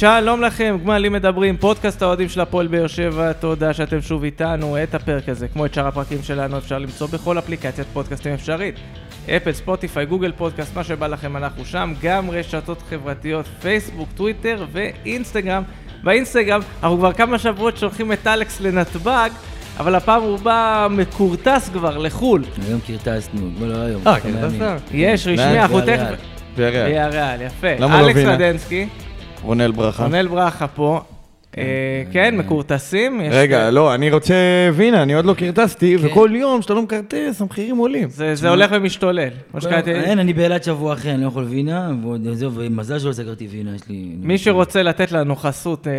שלום לכם, גמלים מדברים, פודקאסט האוהדים של הפועל באר שבע, תודה שאתם שוב איתנו. את הפרק הזה, כמו את שאר הפרקים שלנו, אפשר למצוא בכל אפליקציית פודקאסטים אפשרית. אפל, ספוטיפיי, גוגל פודקאסט, מה שבא לכם אנחנו שם, גם רשתות חברתיות, פייסבוק, טוויטר ואינסטגרם. באינסטגרם אנחנו כבר כמה שבועות שולחים את אלכס לנתב"ג, אבל הפעם הוא בא מכורטס כבר לחו"ל. היום קרטסנו, לא היום. אה, קרטסת? ימים. יש, רשמי? אנחנו ויאריאל. תכף... ויראה. ויאריאל, יפה. למה לא אלכס וינה? רונל ברכה. רונל ברכה פה. אה, כן, מכורטסים. רגע, לא, אני רוצה וינה, אני עוד לא כרטסתי, וכל יום שאתה לא מכרטס, המחירים עולים. זה זה הולך ומשתולל. שקראתי. אין, אני באילת שבוע אחרי, אני לא יכול וינה, זהו, ומזל שלא סגרתי וינה, יש לי... מי שרוצה לתת לנו חסות אה,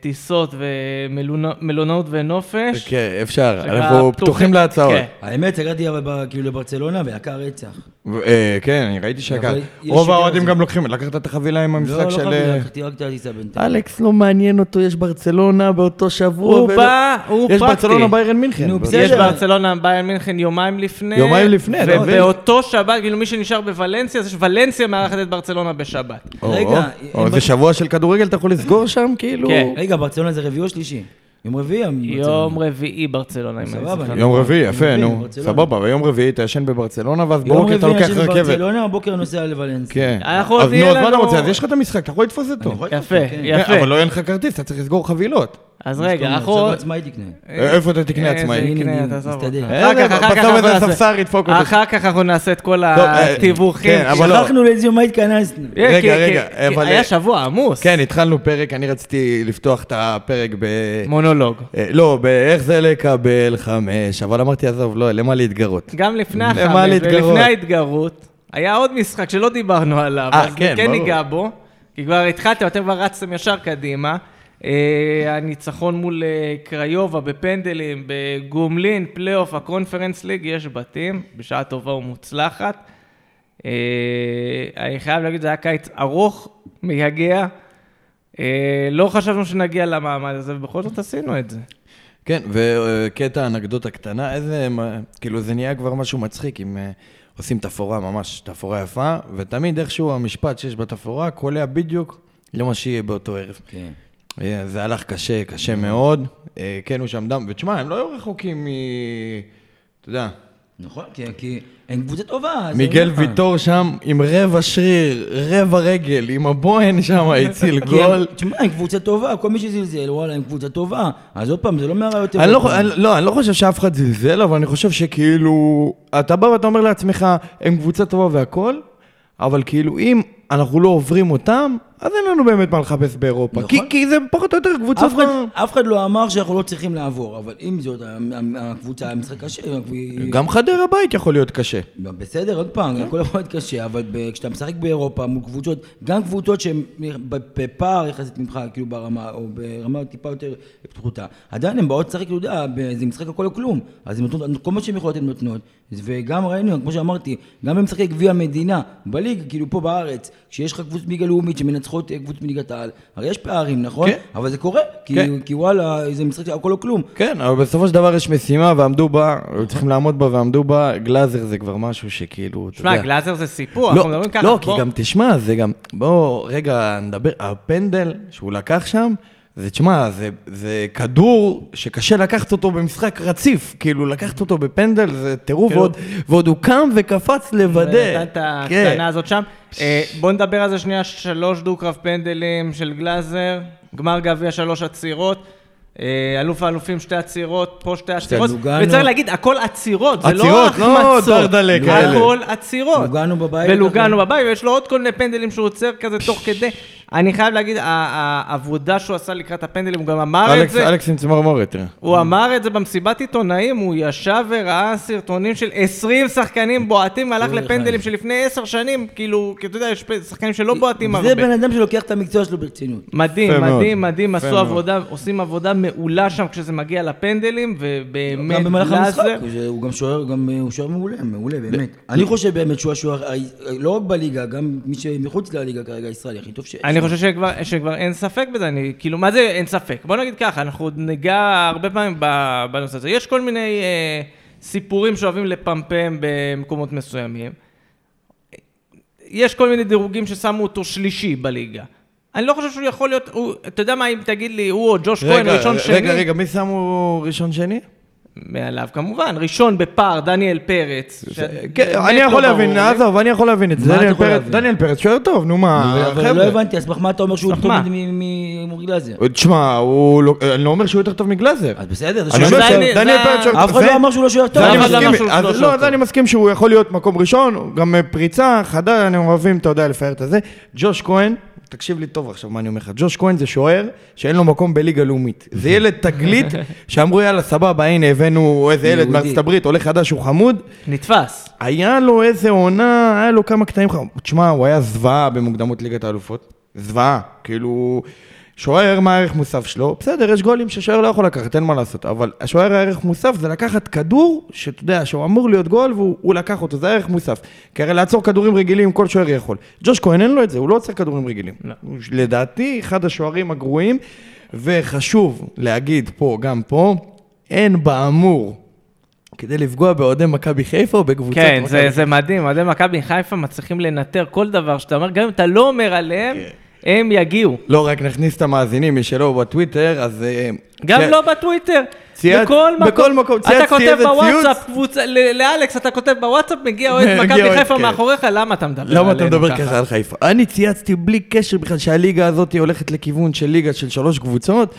טיסות ומלונאות ונופש, כן, אפשר, אנחנו פתוחים להצעות. כן. האמת, סגרתי אבל כאילו לברצלונה, ויקר רצח. אה, כן, אני ראיתי שיקר. רוב האוהדים. גם לוקחים, לקחת את החבילה עם לא, המשחק לא של... חבילה, אה, לקחתי רק את הטיסה בינתיים. אלכס לא מעניין אותו, יש ברצלונה באותו שבוע. הוא ולא- בא, הוא יש פרקטי. ברצלונה ביירן מינכן. נו, בסדר. יש ברצלונה ביירן מינכן יומיים לפני. יומיים לפני, אתה מבין? ובאותו שבת, כאילו מי שנשאר בוולנסיה, זה שוולנסיה מארחת את ברצלונה בשבת. או, רגע, או, אין או, בר- זה שבוע של כדורגל, אתה יכול לסגור שם, כאילו? כן. רגע, ברצלונה זה רביעי או שלישי? יום רביעי? יום רביעי ברצלונה, סבבה. יום רביעי, יפה, רביעי, נו. סבבה, ביום רביעי אתה ישן בברצלונה, ואז יום בבוקר אתה רביעי לוקח רכבת. בברצלונה, בבוקר נוסע לוולנסיה. כן. אנחנו עוד אז נו, אז מה אתה רוצה? אז יש לך את המשחק, אתה יכול לתפוס אותו. יפה, כן. יפה. אבל לא יהיה לך כרטיס, אתה צריך לסגור חבילות. אז רגע, אנחנו... עכשיו עצמאי תקנה. איפה אתה תקנה איזה עצמאי? יקנה, הנה, אתה עזוב מסתדר. אותך. אה, אחר כך, אנחנו איזה נעשה- ספסר ידפוק אותו. אחר כך אנחנו נעשה את כל אה, התיווכים. כן, אבל לא. שכחנו לאיזה יום התכנסנו. אה, רגע, כי- רגע, אבל- היה שבוע עמוס. כן, התחלנו פרק, אני רציתי לפתוח את הפרק ב... מונולוג. אה, לא, באיך זה לקבל חמש, אבל אמרתי, עזוב, לא, למה להתגרות? גם לפני החמש? ולפני ההתגרות, היה עוד משחק שלא דיברנו עליו, אה, אז כן, כן. ניגע בו, כי כבר התחלתם, אתם כבר רצתם ישר קדימה. אה, הניצחון מול אה, קריובה בפנדלים, בגומלין, פלייאוף, הקונפרנס ליג, יש בתים, בשעה טובה ומוצלחת. אה, אני חייב להגיד, זה היה קיץ ארוך, מייגע. לא חשבנו שנגיע למעמד הזה, ובכל זאת עשינו את זה. כן, וקטע אנקדוטה קטנה, איזה, כאילו זה נהיה כבר משהו מצחיק אם עושים תפאורה ממש, תפאורה יפה, ותמיד איכשהו המשפט שיש בתפאורה קולע בדיוק למה שיהיה באותו ערב. כן. זה הלך קשה, קשה מאוד, אה, כן, הוא שם דם, ותשמע, הם לא היו רחוקים מ... אתה יודע, נכון, כי- הם קבוצה טובה. מיגל. ויטור שם עם רבע שריר, רבע רגל, עם הבוהן שם, הציל גול. תשמע, הם קבוצה טובה, כל מי שזלזל, וואלה, הם קבוצה טובה. אז עוד פעם, זה לא מהראיות לא, אני, לא, אני לא חושב שאף אחד זלזל, אבל אני חושב שכאילו, אתה בא ואתה אומר לעצמך, הם קבוצה טובה והכל, אבל כאילו, אם אנחנו לא עוברים אותם, אז אין לנו באמת מה לחפש באירופה. נכון. כי, כי זה פחות או יותר קבוצה... אף אחד, אף אחד לא אמר שאנחנו לא צריכים לעבור, אבל עם זאת, הקבוצה, המשחק קשה, גם חדרה בית יכול להיות קשה. בסדר, עוד פעם, הכל יכול להיות קשה, אבל כשאתה משחק באירופה מול קבוצות, גם קבוצות שהן בפער יחסית ממך, כאילו ברמה, או ברמה טיפה יותר פחותה, עדיין הן באות לשחק, אתה יודע, זה משחק הכל או כלום. אז הן נותנות, כל מה שהן יכולות הן נותנות. וגם ראינו, כמו שאמרתי, גם במשחקי גביע המדינה, בליגה, כאילו פה בארץ, כשיש לך קבוצות ליגה לאומית אה, קבוצות מליגת העל, הרי יש פערים, נכון? כן. אבל זה קורה, כי, כן. כי וואלה, זה משחק הכל או כלום. כן, אבל בסופו של דבר יש משימה ועמדו בה, היו צריכים לעמוד בה ועמדו בה, גלאזר זה כבר משהו שכאילו, אתה שמע, יודע. גלאזר זה סיפור, לא, אנחנו מדברים ככה. לא, כי בוא. גם תשמע, זה גם, בוא רגע נדבר, הפנדל שהוא לקח שם, זה, תשמע, זה, זה כדור שקשה לקחת אותו במשחק רציף, כאילו לקחת אותו בפנדל זה טירוף, כאילו- ועוד, ועוד הוא קם וקפץ לוודא. ונתן את כן. הקטנה הזאת שם. אה, בוא נדבר על זה שנייה, שלוש דו-קרב פנדלים של גלאזר, גמר גביע שלוש עצירות. אה, אלוף האלופים שתי עצירות, פה שתי עצירות. וצריך להגיד, הכל עצירות, זה לא עצירות, לא החמצות, דרדלה כאלה. הכל עצירות. לוגאנו בבית, ולוגנו. בבית, ויש לו עוד כל מיני פנדלים שהוא עוצר כזה תוך כדי. אני חייב להגיד, העבודה שהוא עשה לקראת הפנדלים, הוא גם אמר את זה. אלכס עם צמרמורת. הוא אמר את זה במסיבת עיתונאים, הוא ישב וראה סרטונים של 20 שחקנים בועטים, והלך זה לפנדלים. שלפני 10 שנים, כאילו, כי אתה יודע, יש שחקנים שלא בועטים הרבה. זה בן אדם שלוקח את המקצוע שלו ברצינות. מדהים. מדהים, מדהים, עשו. עבודה, עושים עבודה מעולה שם כשזה מגיע לפנדלים, ובאמת, גם במהלך המשחק, הוא גם שוער, גם אה, הוא שוער מעולה, מעולה, באמת. אני חושב באמת שהוא השוער, לא רק בליגה, גם מי שמחוץ לליגה כרגע, הישראלי, הכי טוב שיש. אני חושב שכבר, שכבר אין ספק בזה, אני, כאילו, מה זה אין ספק? בוא נגיד ככה, אנחנו עוד ניגע הרבה פעמים בנושא הזה. יש כל מיני אה, סיפורים שאוהבים לפמפם במקומות מסוימים. יש כל מיני דירוגים ששמו אותו שלישי בליגה. אני לא חושב שהוא יכול להיות, הוא, אתה יודע מה, אם תגיד לי, הוא או ג'וש כהן רגע, ראשון שני, רגע, רגע, מי שמו ראשון שני? מעליו כמובן, ראשון בפער, דניאל פרץ. כן, באמת אני יכול לא להבין. עזוב, אני יכול להבין את זה. דניאל פרץ-? דניאל שוער טוב, נו מה, אבל לא חבר'ה. הבנתי, אז מה אתה אומר שהוא סמך טוב מה? ממורי גלאזר? תשמע, לא- אני לא אומר שהוא יותר טוב מגלאזר. אז בסדר, זה שוער טוב. זה- פרץ שוער אף אחד לא אמר שהוא לא שוער טוב. לא אז לא לא, אני מסכים שהוא יכול להיות מקום ראשון, גם אה, פריצה, חדה, אני אוהבים, אתה יודע, לפאר את הזה. ג'וש כהן, תקשיב לי טוב עכשיו מה אני אומר לך, ג'וש כהן זה שוער שאין לו מקום בליגה לאומית. זה ילד תגלית שאמרו יאללה סבבה, הנה הבאנו איזה ילד. מארצות הברית, עולה חדש, הוא חמוד. נתפס. היה לו איזה עונה, היה לו כמה קטעים חמודים. תשמע, הוא היה זוועה במוקדמות ליגת האלופות. זוועה. כאילו, שוער, מה הערך מוסף שלו? בסדר, יש גולים ששוער לא יכול לקחת, אין מה לעשות. אבל השוער הערך מוסף זה לקחת כדור, שאתה יודע, שהוא אמור להיות גול, והוא הוא לקח אותו, זה הערך מוסף. כי הרי לעצור כדורים רגילים, כל שוער יכול. ג'וש כהן אין לו את זה, הוא לא עוצר כדורים רגילים. לא. לדעתי, אחד השוערים הגרועים, וחשוב להגיד פה, גם פה, אין באמור. כדי לפגוע באוהדי מכבי חיפה או בקבוצת כן, זה, זה מדהים, אוהדי מכבי חיפה מצליחים לנטר כל דבר שאתה אומר, גם אם אתה לא אומר עליהם, הם יגיעו. לא, רק נכניס את המאזינים, מי שלא בטוויטר, אז... אה, גם. לא בטוויטר, צייץ- בכל מקום. בכל מקום, אתה צייצתי כותב בוואטסאפ. קבוצה, לאלכס אתה כותב בוואטסאפ, מגיע אוהד מכבי חיפה כן. מאחוריך, למה אתה מדבר למה אתה מדבר ככה על חיפה? אני צייצתי בלי קשר בכלל שהליגה הזאת הולכת לכיוון של ליגה של שלוש קבוצות.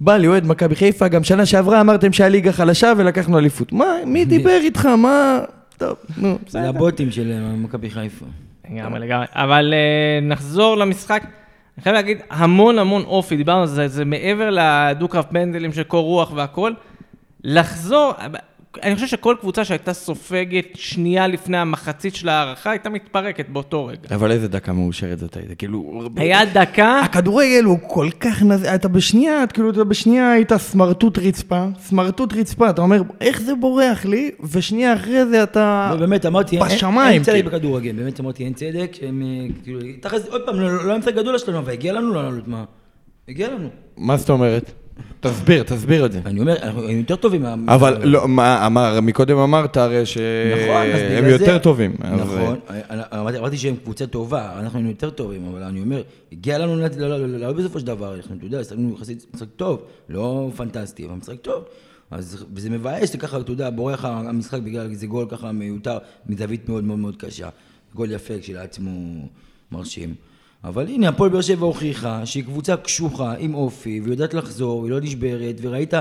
בא לי אוהד מכבי חיפה, גם שנה שעברה אמרתם שהליגה חלשה ולקחנו אליפות. מה, מי דיבר איתך? מה... טוב, נו. זה הבוטים של מכבי חיפה. לגמרי, לגמרי. אבל אה, נחזור למשחק. אני חייב להגיד, המון המון אופי, דיברנו על זה, זה מעבר לדו-קרב פנדלים של קור רוח והכל. לחזור, אני חושב שכל קבוצה שהייתה סופגת שנייה לפני המחצית של ההערכה, הייתה מתפרקת באותו רגע. אבל איזה דקה מאושרת זאת הייתה, כאילו... היה דקה, הכדורגל הוא כל כך נז... אתה בשנייה, את כאילו, אתה בשנייה היית סמרטוט רצפה, סמרטוט רצפה, אתה אומר, איך זה בורח לי? ושנייה אחרי זה אתה... לא, באמת, אמרתי, אין- בשמיים, אין צדק כאילו. בכדורגל, באמת אמרתי, אין צדק, שהם אה, כאילו, תכל'ס, עוד פעם, לא לא היה משחק גדול שלנו, אבל הגיע לנו לעלות, מה? הגיע לנו. מה זאת אומרת? תסביר, תסביר את זה. אני אומר, אנחנו היינו יותר טובים מה... אבל לא, מה, אמר, מקודם אמרת הרי שהם נכון, זה... יותר טובים. נכון, אמרתי שהם קבוצה טובה, אנחנו היינו יותר טובים, אבל אני אומר, הגיע לנו לעלות לא- לא- לא- לעלות בסופו של דבר, אנחנו, אתה יודע, עשינו יחסית משחק טוב, לא פנטסטי, אבל משחק טוב. אז, וזה מבאס שככה, אתה יודע, בורח המשחק בגלל איזה גול ככה מיותר, מזווית מאוד מאוד מאוד קשה. גול יפה כשלעצמו מרשים. אבל הנה, הפועל באר שבע הוכיחה שהיא קבוצה קשוחה, עם אופי, והיא יודעת לחזור, היא לא נשברת, וראית,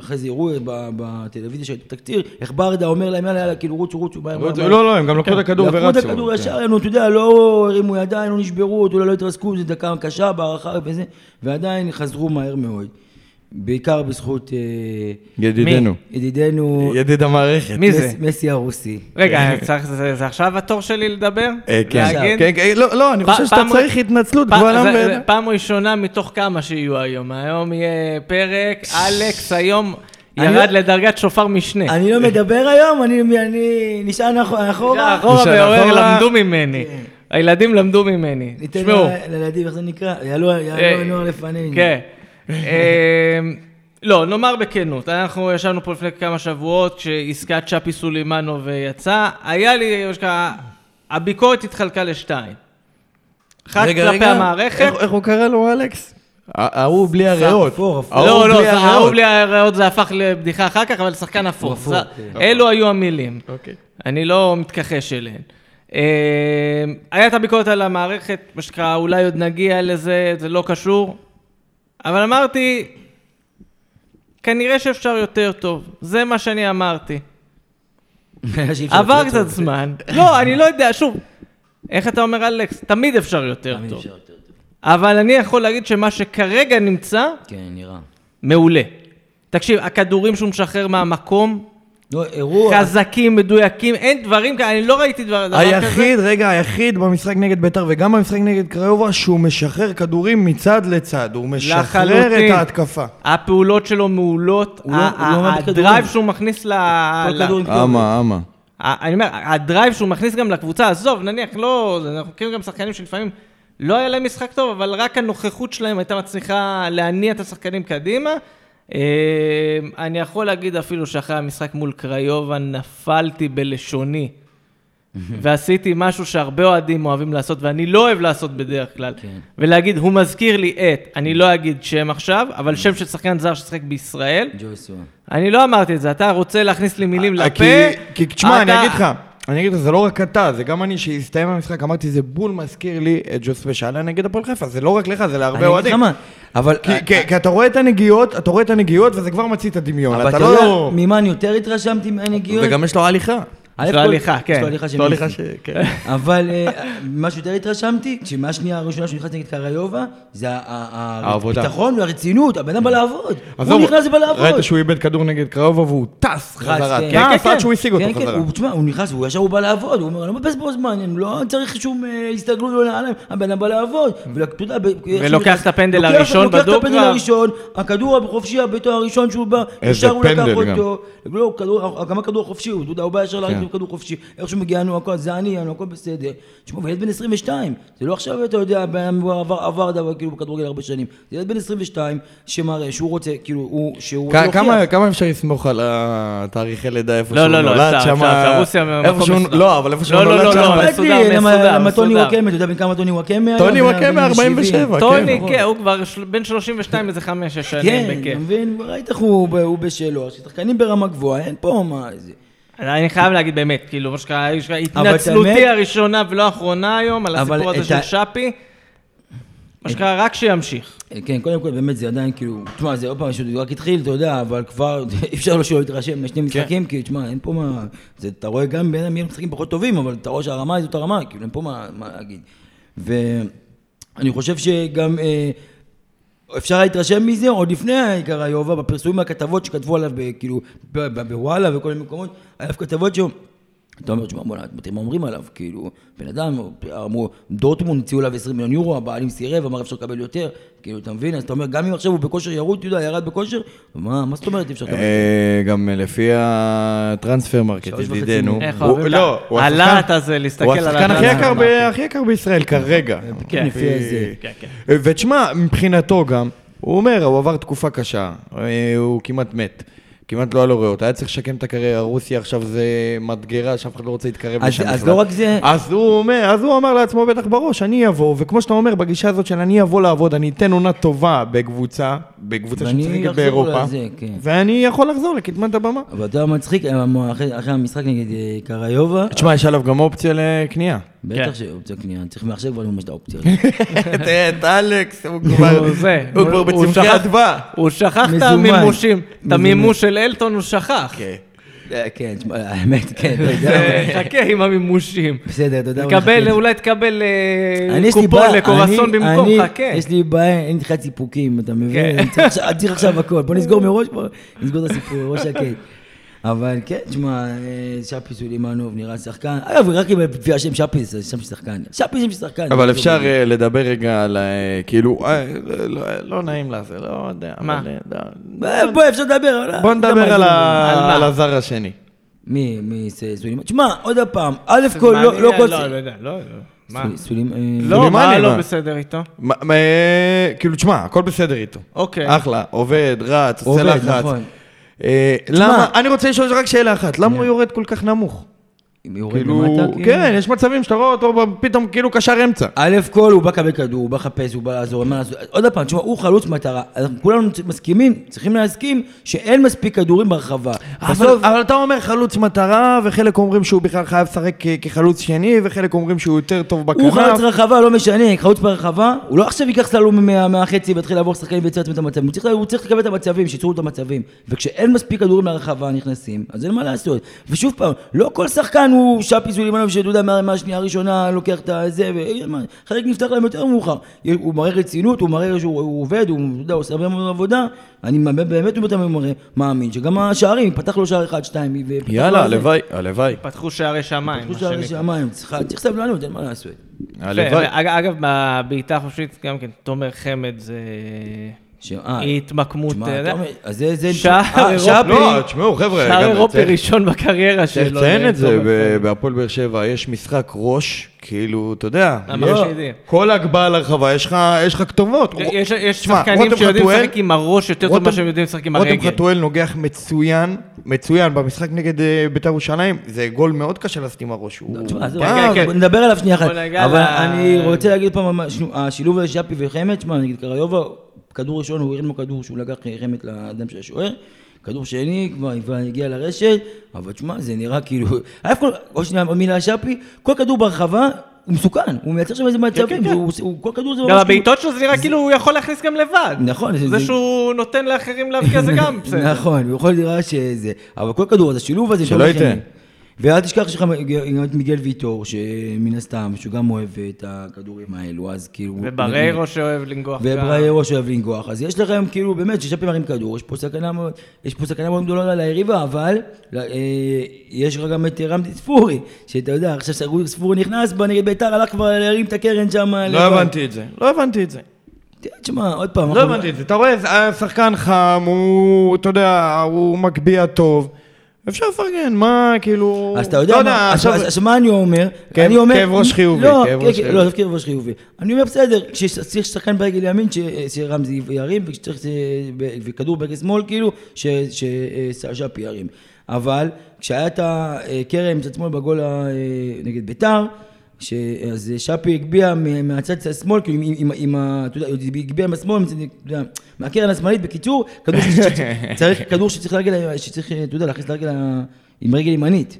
אחרי זה הראו ב- בטלוויזיה של תקציר, איך ברדה אומר להם, יאללה, יאללה, כאילו רוצו, רוצו, מהר, מהר. לא, לא, הם גם לקחו את הכדור לקחו ורצו. את הכדור כן. ישר, אתה יודע, לא הרימו ידיים, לא נשברו, אולי לא התרסקו, זו דקה קשה בהערכה וזה, ועדיין חזרו מהר מאוד. בעיקר בזכות אה, ידידנו. ידידנו, ידיד המערכת. מי זה? מס- מסי הרוסי. רגע, צריך- זה זה עכשיו התור שלי לדבר? אה, כן, להגיד? כן, כן, לא, לא, אני חושב שאתה פעם- צריך התנצלות פ- גבוהה זה- זה פעם ראשונה מתוך כמה שיהיו היום. היום יהיה פרק, אלכס היום אני ירד לא- לדרגת שופר משנה. אני לא מדבר היום, אני אני נשען אח- אחורה. אחורה ועורר אחורה. למדו ממני. כן. הילדים למדו ממני. ניתן תשמעו. ל- לילדים, איך זה נקרא? יעלו הנוער לפנינו. כן. אמ, לא, נאמר בכנות, אנחנו ישבנו פה לפני כמה שבועות כשעסקת צ'אפי סולימנוב יצאה, היה לי, הביקורת התחלקה לשתיים. אחת כלפי המערכת, איך- הוא קרא לו, אלכס? ההוא בלי הריאות. לא, לא. ההוא בלי הריאות זה הפך לבדיחה אחר כך, אבל שחקן אפור. כן. אלו היו המילים. אוקיי. אני לא מתכחש אליהן. אה, היה את הביקורת על המערכת, מה שנקרא, אולי עוד נגיע לזה, זה לא קשור. אבל אמרתי, כנראה שאפשר יותר טוב. זה מה שאני אמרתי. עבר קצת. זמן. לא, אני לא יודע, שוב, איך אתה אומר, אלכס? תמיד אפשר יותר תמיד טוב. אפשר יותר טוב. אבל אני יכול להגיד שמה שכרגע נמצא, כן, נראה. מעולה. תקשיב, הכדורים שהוא משחרר מהמקום, לא, הראו... חזקים, מדויקים, אין דברים כאלה, אני לא ראיתי דבר, דבר כזה. היחיד, רגע, היחיד במשחק נגד ביתר וגם במשחק נגד קריובה שהוא משחרר כדורים מצד לצד, הוא משחרר לחלוטין. את ההתקפה. הפעולות שלו מעולות, הוא לא- הוא לא. ה drive שהוא מכניס ל... אמה, אמה. אני אומר, ה drive שהוא מכניס גם לקבוצה, עזוב, נניח, לא, אנחנו מכירים גם שחקנים שלפעמים לא היה להם משחק טוב, אבל רק הנוכחות שלהם הייתה מצליחה להניע את השחקנים קדימה. אה, אני יכול להגיד אפילו שאחרי המשחק מול קריובה נפלתי בלשוני. ועשיתי משהו שהרבה אוהדים אוהבים לעשות, ואני לא אוהב לעשות בדרך כלל, כן. ולהגיד, הוא מזכיר לי את, אני לא אגיד שם עכשיו, אבל שם של שחקן זר ששיחק בישראל, ג'ויסו. אני לא אמרתי את זה, אתה רוצה להכניס לי מילים אה, לפה, כי, כי תשמע, אני אתה- אגיד לך, אני אגיד לך, זה לא רק אתה, זה גם אני, שהסתיים המשחק, אמרתי, זה בול מזכיר לי את ג'וסווה שאלה נגד הפועל חיפה, זה לא רק לך, זה אני להרבה אגיד לך אוהדים. מה, אבל... כי, כי, כי אתה רואה את הנגיעות, אתה רואה את הנגיעות, וזה כבר מצית את הדמיון, אבל אתה אתה יודע, לא... ממה אני יותר התרשמתי מהנגיעות? וגם יש לו הליכה. א' יש לו הליכה, כן. יש לו הליכה של. כן. אבל אה, מה שיותר התרשמתי, שמהשנייה הראשונה שהוא נכנס נגד קריובה, זה. הביטחון והרצינות, הבן אדם בא לעבוד. הוא נכנס ובא לעבוד. ראית שהוא איבד כדור נגד קראובה והוא טס חזרה, כן. טס עד שהוא השיג אותו כן, כן, חזרה. הוא, תשמע, הוא נכנס, הוא ישר הוא בא לעבוד, הוא אומר, אני לא מבזבז בו זמן, אני לא צריך שום אה, הסתגלות או נעליים, הבן אדם בא לעבוד. שהוא ולוקח את הפנדל הראשון לוקח את בדוק הפנדל. הראשון, הכדור החופשי, הביתו הראשון שהוא בא, ישר הוא לקח. אותו. לא, גם הכדור החופשי, הוא בא ישר כן. להגיד כדור חופשי, איך שהוא מגיע לנו הכל, זה אני, אני, הכל בסדר. תשמע, הוא ילד בן 22, זה לא עכשיו, אתה יודע, עבר, עבר דבר, כאילו, בכדורגל הרבה שנים. זה ילד בן 22, שמראה שהוא רוצה, כאילו, הוא, שהוא רוצה כ- להוכיח. כמה- כמה אפשר לסמוך על התאריכי לידה איפה לא, שהוא לא, לא, נולד? אפשר, שמה- אפשר, רוסיה מקום איפה שהוא- מסודר. לא, אבל איפה שהוא לא, לא, נולד לא, שם. לא, אכפת מסודר, לי, למה- מסודר, למה טוני מסודר. וואקמה, אתה יודע בן כמה טוני וואקמה? טוני? וואקמה, בן 47, כן. טוני. כן, הוא כבר בין 32 איזה 5-6 שנים כן, בכיף. אתה מבין? ראית איך הוא בשלו, שחקנים ברמה גבוהה, אין פה מה... אני חייב להגיד באמת, כאילו, מה שקרה, התנצלותי הראשונה ולא האחרונה היום, על הסיפור הזה של שפי, מה שקרה, רק שימשיך. כן, קודם כל, באמת זה עדיין כאילו, תשמע, זה עוד פעם, שהוא רק התחיל, אתה יודע, אבל כבר אי אפשר לו שלא להתרשם משני משחקים, כי תשמע, אין פה מה, זה, אתה רואה גם בין מי משחקים פחות טובים, אבל אתה רואה שהרמה היא זאת הרמה, כאילו, אין פה מה, מה להגיד. ואני חושב שגם אה, אפשר להתרשם מזה עוד לפני קריובה, בפרסומים מהכתבות שכתבו עליו, כאילו, בוואלה וכל מיני מקומות, היה כתבות שהוא... אתה אומר, תשמע, בוא'נה, אתם מה אומרים עליו? כאילו, בן אדם, אמרו, דורטמונד הציעו עליו 20 מיליון יורו, הבעלים סירב, אמר אפשר לקבל יותר, כאילו, אתה מבין? אז אתה אומר, גם אם עכשיו הוא בכושר ירוד, אתה יודע, ירד בכושר, מה מה זאת אומרת אי אפשר לקבל? אה, גם לפי הטרנספר מרקט, ידידנו. לא, הוא השחקן- הלהט הזה, להסתכל הוא על השחקן הלהט הכי יקר בישראל כרגע. כן. לפי זה. כן, כן. ותשמע, מבחינתו גם, הוא אומר, הוא עבר תקופה קשה, אה, הוא כמעט מת. כמעט לא היה לו ריאות, היה צריך לשקם את הקריירה, רוסיה עכשיו זה מדגרה שאף אחד לא רוצה להתקרב אז- לשם אז בכלל. לא רק זה- אז הוא אומר, אז הוא אמר לעצמו בטח בראש, אני אבוא, וכמו שאתה אומר, בגישה הזאת של אני אבוא לעבוד, אני אתן עונה טובה בקבוצה, בקבוצה שמשחקת באירופה, לזה, כן. ואני יכול לחזור לקדמת הבמה. אבל אתה מצחיק, אחרי אחרי המשחק נגד אה, קריובה, תשמע, יש עליו גם אופציה לקנייה. בטח כן. שאופציה קנייה, צריך מעכשיו כבר לממש את האופציה. הזאת. תראה את אלכס, הוא כבר בצמחי אדווה. הוא שכח את. המימושים, את. המימוש של אלטון הוא שכח. אה, כן, האמת, כן, אתה יודע. זה- חכה עם המימושים. בסדר, אתה יודע מה. תקבל. אולי תקבל אה, אני, יש לי קופון לקורסון אני- במקום, אני- חכה. יש לי בעיה, אין לי תחילת סיפוקים, אתה מבין? כן. אני צריך עכשיו- הכל. בוא נסגור מראש, בוא נסגור את הסיפור, ראש שקט. אבל כן, תשמע, אה, שפי סולימנוב נראה שחקן. אגב, רק אם לפי השם שפי זה שם שחקן. שפי שם שחקן. אבל אפשר לא. אה, לדבר רגע על, אה, כאילו, לא- לא נעים לה, זה לא יודע. מה? לא- בוא, אפשר לדבר. בוא נדבר מה על הזר השני. מי, מי זה סולימנוב? תשמע, עוד פעם, א' כל, לא לא כל... לא, לא יודע, לא, לא. מה? סול- סולים- אה, לא, מה סולימני, לא? בסדר איתו? כאילו, תשמע, הכל בסדר איתו. אוקיי. אחלה, עובד, רץ, עושה עובד, לחץ. אה, למה, אני רוצה לשאול רק שאלה אחת, למה הוא יורד כל כך נמוך? כאילו, למטה, כאילו? כן, יש מצבים שאתה רואה אותו פתאום כאילו קשר אמצע. א' כל הוא בא לקבל כדור, הוא בא לחפש, הוא בא לעזור, מה לעשות. עוד פעם, תשמע, הוא חלוץ מטרה. אנחנו כולנו מסכימים, צריכים להסכים, שאין מספיק כדורים ברחבה. אבל, אתה אומר חלוץ מטרה, וחלק אומרים שהוא בכלל חייב לשחק כחלוץ שני, וחלק אומרים שהוא יותר טוב בכנף. הוא חלוץ רחבה, לא משנה, חלוץ ברחבה, הוא לא עכשיו ייקח סלום מה- מהחצי ויתחיל לעבור שחקנים ויצר את המצבים, הוא צריך, הוא צריך לקבל את המצבים, שייצרו את המצבים. וכשאין מספיק כדורים לרחבה נכנסים, אז אין מה לעשות. ושוב פעם, לא כל שחקן הוא שפי סולימנוב, שאתה יודע, מה- מהשנייה הראשונה לוקח את הזה, וחלק נפתח להם יותר מאוחר. הוא מראה רצינות, הוא מראה שהוא הוא עובד, הוא, יודע, הוא עושה הרבה מאוד עבודה. אני באמת באמת מראה- מאמין שגם השערים, ייפתח לו שער אחד, שתיים, יאללה. הלוואי, הלוואי. פתחו שערי שמיים, פתחו שערי. שמיים, צריך סבלנות, אין מה לעשות. הלוואי. אג- אגב, בבעיטה החופשית, גם כן, תומר חמד זה אה, התמקמות. אתה אומר, אז זה... זה- שער אה, אירופי. לא, תשמעו, חבר'ה, שער אירופי צריך- ראשון בקריירה צריך שלו. לציין את זה. בהפועל באר שבע יש משחק ראש, כאילו, אתה יודע. כל הגבהה לרחבה, יש לך- יש לך כתובות. יש- שחקנים רותם שיודעים לשחק עם הראש יותר טוב ממה שהם יודעים לשחק עם רותם הרגל. חתואל נוגח מצוין, מצוין, במשחק נגד אה, בית"ר ירושלים, זה גול מאוד קשה לעשות עם הראש. נדבר עליו שנייה אחת. אבל אני רוצה להגיד פעם, השילוב הזה שפי וחמד, שמע, נגיד קריובה, כדור ראשון, הוא הרים לו כדור שהוא לקח חמד לאדם של השוער. כדור שני, כבר הגיע לרשת, אבל תשמע, זה נראה כאילו... אף כל, עוד שנייה, מילה שפי, כל כדור ברחבה, הוא מסוכן, הוא מייצר שם איזה מצבים, כן, כן. הוא- כל כדור זה ממש... גם כאילו- הבעיטות שלו זה נראה כאילו הוא יכול להכניס גם לבד. נכון, זה- שהוא נותן לאחרים להבקיע זה גם בסדר. נכון, הוא יכול לראות שזה, אבל כל כדור, אז השילוב הזה, שלא ייתן. ואל תשכח שיש לך גם את מיגל ויטור, שמן הסתם, שהוא גם אוהב את הכדורים האלו, אז כאילו... ובריירו שאוהב לנגוח. גם. ובריירו שאוהב לנגוח, אז יש לכם כאילו באמת שישה פעמים מרים כדור, יש פה סכנה מאוד, יש פה סכנה מאוד גדולה על היריבה, אבל אה, יש לך גם את רמזי ספורי, שאתה יודע, עכשיו ספורי נכנס, בא נגד ביתר, הלך כבר להרים את הקרן שם. לא הבנתי את זה, לא הבנתי את זה. תשמע, עוד פעם, לא אנחנו- הבנתי את זה. אתה רואה, השחקן חם, הוא, אתה יודע, הוא מגביה טוב. אפשר לפרגן, מה, כאילו... אז אתה יודע לא מה, עכשיו, עכשיו- אז מה אני אומר? כאב- אני אומר... כאב ראש חיובי, לא, כאב ראש כן, חיובי. לא, זה כאב ראש חיובי. אני אומר, בסדר, כשצריך שחקן ברגל ימין, ש- שרמזי ירים, וכשצריך ב- וכדור ברגל שמאל, כאילו, ש- ששאפי ירים. אבל כשהיה את הכרם מצד שמאל בגול נגד ביתר, ש- אז שפי הגביה מ- מהצד השמאל, כאילו עם, עם, עם ה... אתה יודע, הוא הגביה אתה יודע, מהקרן השמאלית, בקיצור, כדור שצריך, כדור שצריך לרגל, שצריך, אתה יודע, להכניס לרגל עם רגל ימנית.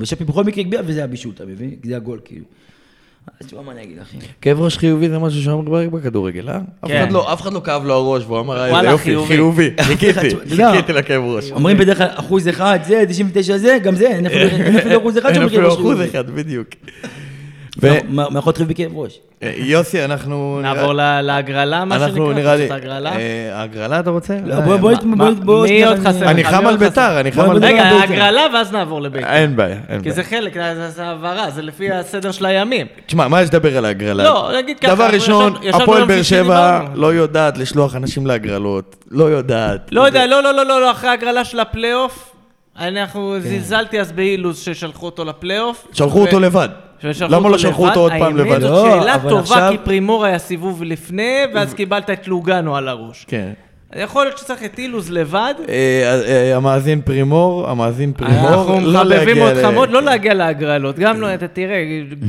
ושפי בכל מקרה הגביה, וזה הבישול, אתה מבין? זה הגול, כאילו. אז תשמע מה אני אגיד לכם. כאב ראש חיובי זה משהו שאומר ברק בכדורגל, אה? אף כן. אחד לא- אף אחד לא כאב לו הראש, והוא אמר, "אה, איזה יופי, חיובי." חיובי, חיכיתי, חיכיתי לכאב ראש. אומרים בדרך כלל אחוז אחד זה, 99 זה, גם זה, אין אפילו אין אפילו אחוז אחד אין שאומר כאב אפילו ראש אחוז חיובי. אחד, בדיוק. יכול להיות בכאב ראש? ויוסי, אנחנו... נעבור ל- להגרלה, מה שנקרא? אנחנו נראה לי... אה, הגרלה אתה רוצה? לא, בוא- בוא- מה- בוא- בוא- מי עוד חסר? אני? חם על ביתר? אני חם על ביתר. רגע, ביתר. ההגרלה ואז נעבור לביתר. אין בעיה, אין כי בעיה. זה חלק, זה זה העברה, זה לפי הסדר של הימים. תשמע, מה יש לדבר על ההגרלה? לא, נגיד ככה, דבר ראשון, הפועל באר שבע. לא יודעת לשלוח אנשים להגרלות. לא יודעת. לא יודע, לא, לא, לא, לא, לא, אחרי ההגרלה של הפלייאוף, אנחנו זלזלתי אז באילוז ששלחו אותו לפלייאוף. שלחו אותו לבד. למה לא שלחו. אותו עוד פעם האמת, לבד? זאת לא, שאלה טובה, כי פרימור היה סיבוב לפני, ואז קיבלת את לוגנו על הראש. כן. יכול להיות שצריך את אילוז לבד. אה, אה, המאזין פרימור, המאזין פרימור, אנחנו לא מחבבים אותך מאוד, לא להגיע להגרלות. גם לא, אתה תראה,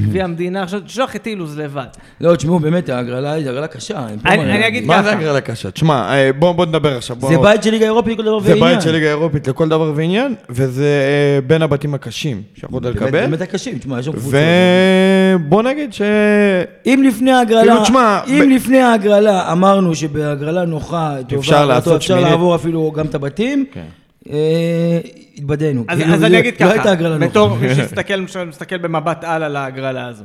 גביע המדינה, עכשיו תשלח את אילוז לבד. לא, תשמעו, באמת, ההגרלה היא הגרלה קשה. אני- מה. אגיד מה ככה. זה הגרלה קשה? תשמע, אה, בוא בוא נדבר עכשיו. זה בית של ליגה אירופית לכל דבר זה ועניין. בית של ליגה אירופית לכל דבר ועניין, וזה אה, בין הבתים הקשים שיכולת לקבל. באמת הקשים, תשמע, יש שם קבוצות. ובוא נגיד ש... אם לפני ההגרלה, כאילו, תשמע, אם לפני ההגרלה אמרנו שבהגרלה נוחה, טובה, אפשר לעשות אפשר שמינית. לעבור אפילו גם את הבתים, כן. אה, התבדינו. אז, אז זה- אני אגיד לא ככה, הייתה הגרלה נוחה. בתור מי שיסתכל מסתכל במבט על על ההגרלה הזו.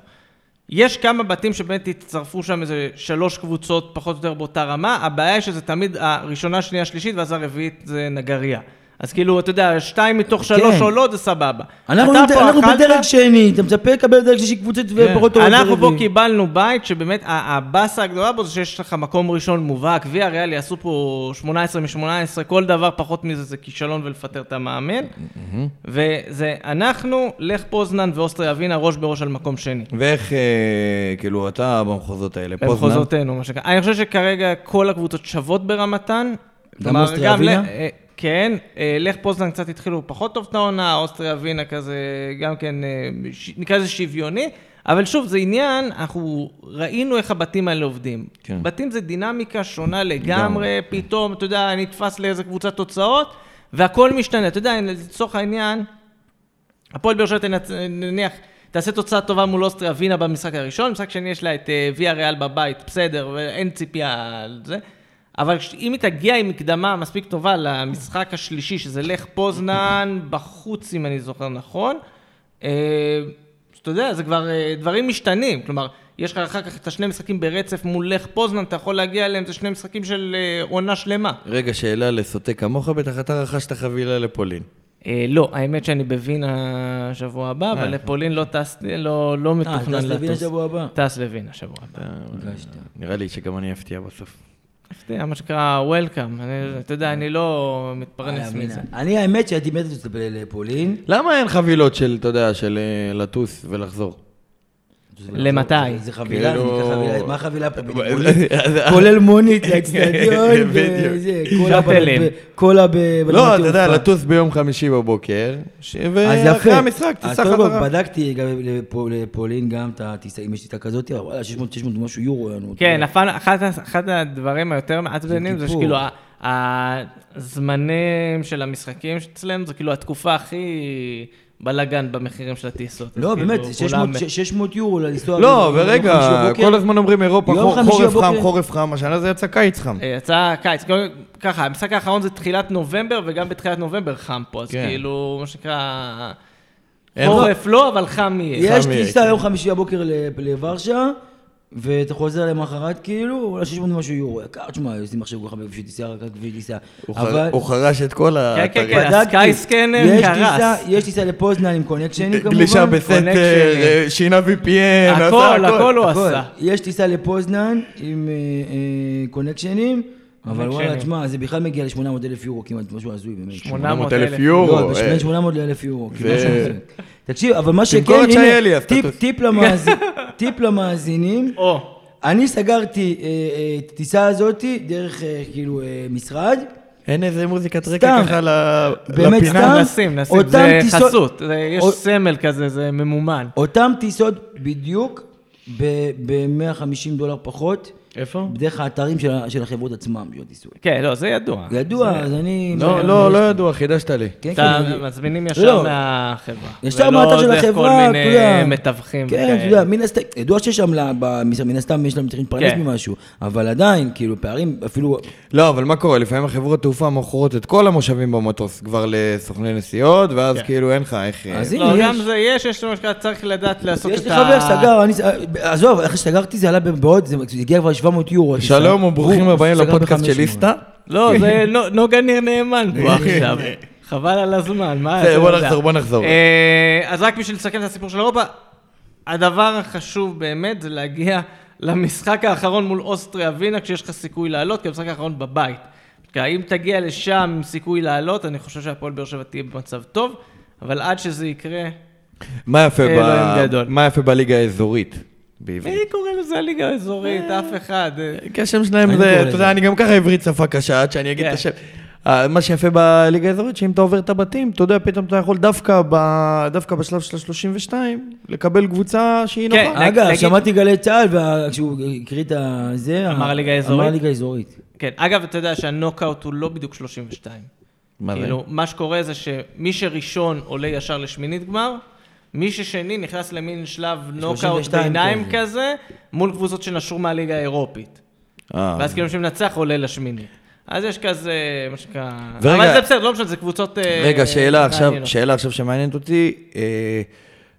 יש כמה בתים שבאמת הצטרפו שם איזה שלוש קבוצות פחות או יותר באותה רמה, הבעיה היא שזה תמיד הראשונה, שנייה, שלישית, ואז הרביעית זה נגריה. אז כאילו, אתה יודע, שתיים מתוך שלוש כן. עולות זה סבבה. אנחנו אתה אנחנו בדרג שני, אתה מצפה לקבל דרג שלישי קבוצות ופחות טובות. אנחנו פה. קיבלנו בית שבאמת הבאסה הגדולה בו זה שיש לך מקום ראשון מובהק, גביע ריאל יעשו פה 18 מ-18, כל דבר פחות מזה זה כישלון ולפטר את המאמן. וזה אנחנו, לך פוזנן ואוסטריה ווינה ראש בראש על מקום שני. ואיך, אה, כאילו, אתה במחוזות האלה, פוזנן? במחוזותינו, מה שנקרא. אני חושב שכרגע כל הקבוצות שוות ברמתן. כלומר, אוסטריה גם ווינה? כן, אה, לך פוזנן קצת התחילו פחות טוב את העונה, אוסטריה ווינה כזה, גם כן, אה, נקרא לזה שוויוני. אבל שוב, זה עניין, אנחנו ראינו איך הבתים האלה עובדים. כן. בתים זה דינמיקה שונה לגמרי, פתאום, אתה יודע, נתפס לאיזה קבוצת תוצאות, והכל משתנה. אתה יודע, לצורך העניין, הפועל באר שבע נניח, תעשה תוצאה טובה מול אוסטריה ווינה במשחק הראשון, במשחק שני יש לה את אה, ויה ריאל בבית, בסדר, ואין ציפייה על זה. אבל אם היא תגיע עם מקדמה מספיק טובה למשחק השלישי, שזה לך פוזנן בחוץ, אם אני זוכר נכון, אה, אז אתה יודע, זה כבר אה, דברים משתנים. כלומר, יש לך אחר כך את השני משחקים ברצף מול לך פוזנן, אתה יכול להגיע אליהם, זה שני משחקים של אה, עונה שלמה. רגע, שאלה לסוטה כמוך, בטח אתה רכשת חבילה לפולין. אה, לא, האמת שאני בווינה שבוע הבא, אבל לפולין לא טס, לא, לא אה, מתוכנן טס לווינה לטוס. שבוע הבא. טס לווינה שבוע הבא. נראה לי שגם אני אפתיע בסוף. הפתיע, מה שנקרא Welcome. אני- אתה יודע, אני לא מתפרנס אה, מזה. אני האמת שהייתי מת לטוס לפולין. למה אין חבילות של, אתה יודע, של אה, לטוס ולחזור? למתי? זה חבילה, זה כאילו- חבילה, מה החבילה פה? כולל מונית לאצטדיון, קולה ב-. לא, אתה יודע. לטוס ביום חמישי בבוקר, ואחרי. המשחק כל, חזרה. בדקתי לפולין גם את הטיסה, אם יש טיסה כזאת, אבל וואלה, 600 600 ומשהו יורו. כן, אחד, אחד הדברים היותר מעצבנים זה. שכאילו הזמנים של המשחקים אצלנו זה כאילו התקופה הכי בלאגן במחירים של הטיסות. לא, כאילו, באמת, כולם- 600 600 יורו לנסוע. לא, ורגע. כל הזמן אומרים אירופה, חורף. חם, חורף חם, השנה זה יצא קיץ חם. אה, יצא קיץ, ככה, המשחק האחרון זה תחילת נובמבר, וגם בתחילת נובמבר חם פה, אז כן. כאילו, מה שנקרא, חורף לא, אבל חם יהיה. יש טיסה יהיה, יום כן. חמישי בבוקר ל- לוורשה, ואתה חוזר למחרת כאילו, אולי 600 ומשהו יורו. יקר, תשמע, עושים עכשיו כל כך בשביל טיסה, רק בשביל טיסה. הוא חרש את כל כן, כן, האתרים. כן. הסקייסקנר קרס. יש טיסה לפוזנן עם קונקשנים כמובן. גלישה בסתר, קונקשנים. אה, שינה VPN, הכל, הכל הוא. עשה. יש טיסה לפוזנן עם אה, אה, קונקשנים, אבל וואלה. תשמע, זה בכלל מגיע ל-800 אלף יורו כמעט, משהו הזוי באמת. 800 אלף אלף יורו. לא. בין 800 ל-1,000 יורו. כאילו, משהו כזה. תקשיב, אבל מה שכן, הנה, טיפ- למאזינים, אני סגרתי אה, אה, את הטיסה הזאתי דרך אה, כאילו משרד, אין איזה מוזיקת. רקע ככה לפינה? סתם. נשים, נשים, זה חסות, יש סמל כזה, זה ממומן. אותם טיסות בדיוק ב-150 דולר פחות, איפה? דרך האתרים של של החברות עצמם, של הטיסות. כן, לא, זה ידוע. ידוע, אז אני... לא, לא, לא ידוע, חידשת לי. כן, אתה כן, מזמינים לא, ישר לא. מהחברה. ישר ולא מהאתר של דרך החברה, כל אתה מיני יודע. מתווכים. כן. אתה יודע, מן הסתם, ידוע שיש שם, מן הסתם יש להם צריך להתפרנס כן. ממשהו, אבל עדיין, כאילו, פערים, אפילו... לא, אבל מה קורה? לפעמים החברות תעופה מוכרות את כל המושבים במטוס כבר לסוכני נסיעות, ואז כן. כאילו אין לך איך... אז אה, הנה, לא, יש. גם זה יש, יש מה שנקרא, צריך לדעת לעשות את ה... יש לי חבר סגר, אני, עזוב, אחרי שסגרתי זה עלה בעוד, זה הגיע כבר 700 יורו. שלום וברוכים הבאים לפודקאסט של ב-500. ליסטה. לא, זה נו- נוגה ניר נאמן פה עכשיו. חבל על הזמן, מה אתה בוא? נחזור, בוא נחזור. אה, אז רק בשביל לסכם את הסיפור של אירופה, הדבר החשוב באמת זה להגיע למשחק האחרון מול אוסטריה ווינה, כשיש לך סיכוי לעלות, כי המשחק האחרון בבית. כי אם תגיע לשם עם סיכוי לעלות, אני חושב שהפועל באר שבע תהיה במצב טוב, אבל עד שזה יקרה, מה יפה ב- אלוהים גדול. מה יפה בליגה האזורית? בעברית. מי קורא לזה הליגה האזורית? אף אחד. כי השם שלהם זה, אתה. יודע, אני גם ככה עברית שפה קשה, עד שאני אגיד את כן. השם. אה, מה שיפה בליגה האזורית, שאם אתה עובר את הבתים, אתה יודע, פתאום אתה יכול דווקא ב- דווקא בשלב של ה-32, לקבל קבוצה שהיא כן. נוחה. אגב, נגיד- שמעתי גלי צה"ל, כשהוא הקריא את זה... אמר ה- ליגה אזורית? אמר ליגה אזורית. כן, אגב, אתה יודע שהנוקאוט הוא לא בדיוק 32. מה זה? כאילו, מה שקורה זה שמי שראשון עולה ישר לשמינית גמר, מי ששני נכנס למין שלב נוקאוט 32 ביניים כזה. כזה, מול קבוצות שנשרו מהליגה האירופית. אה. ואז כאילו מי שמנצח עולה לשמינית. אז יש כזה, מה שנקרא... ורגע- אבל זה בסדר, לא משנה, זה קבוצות... אה, רגע, שאלה עכשיו. שאלה עכשיו שמעניינת אותי, אה,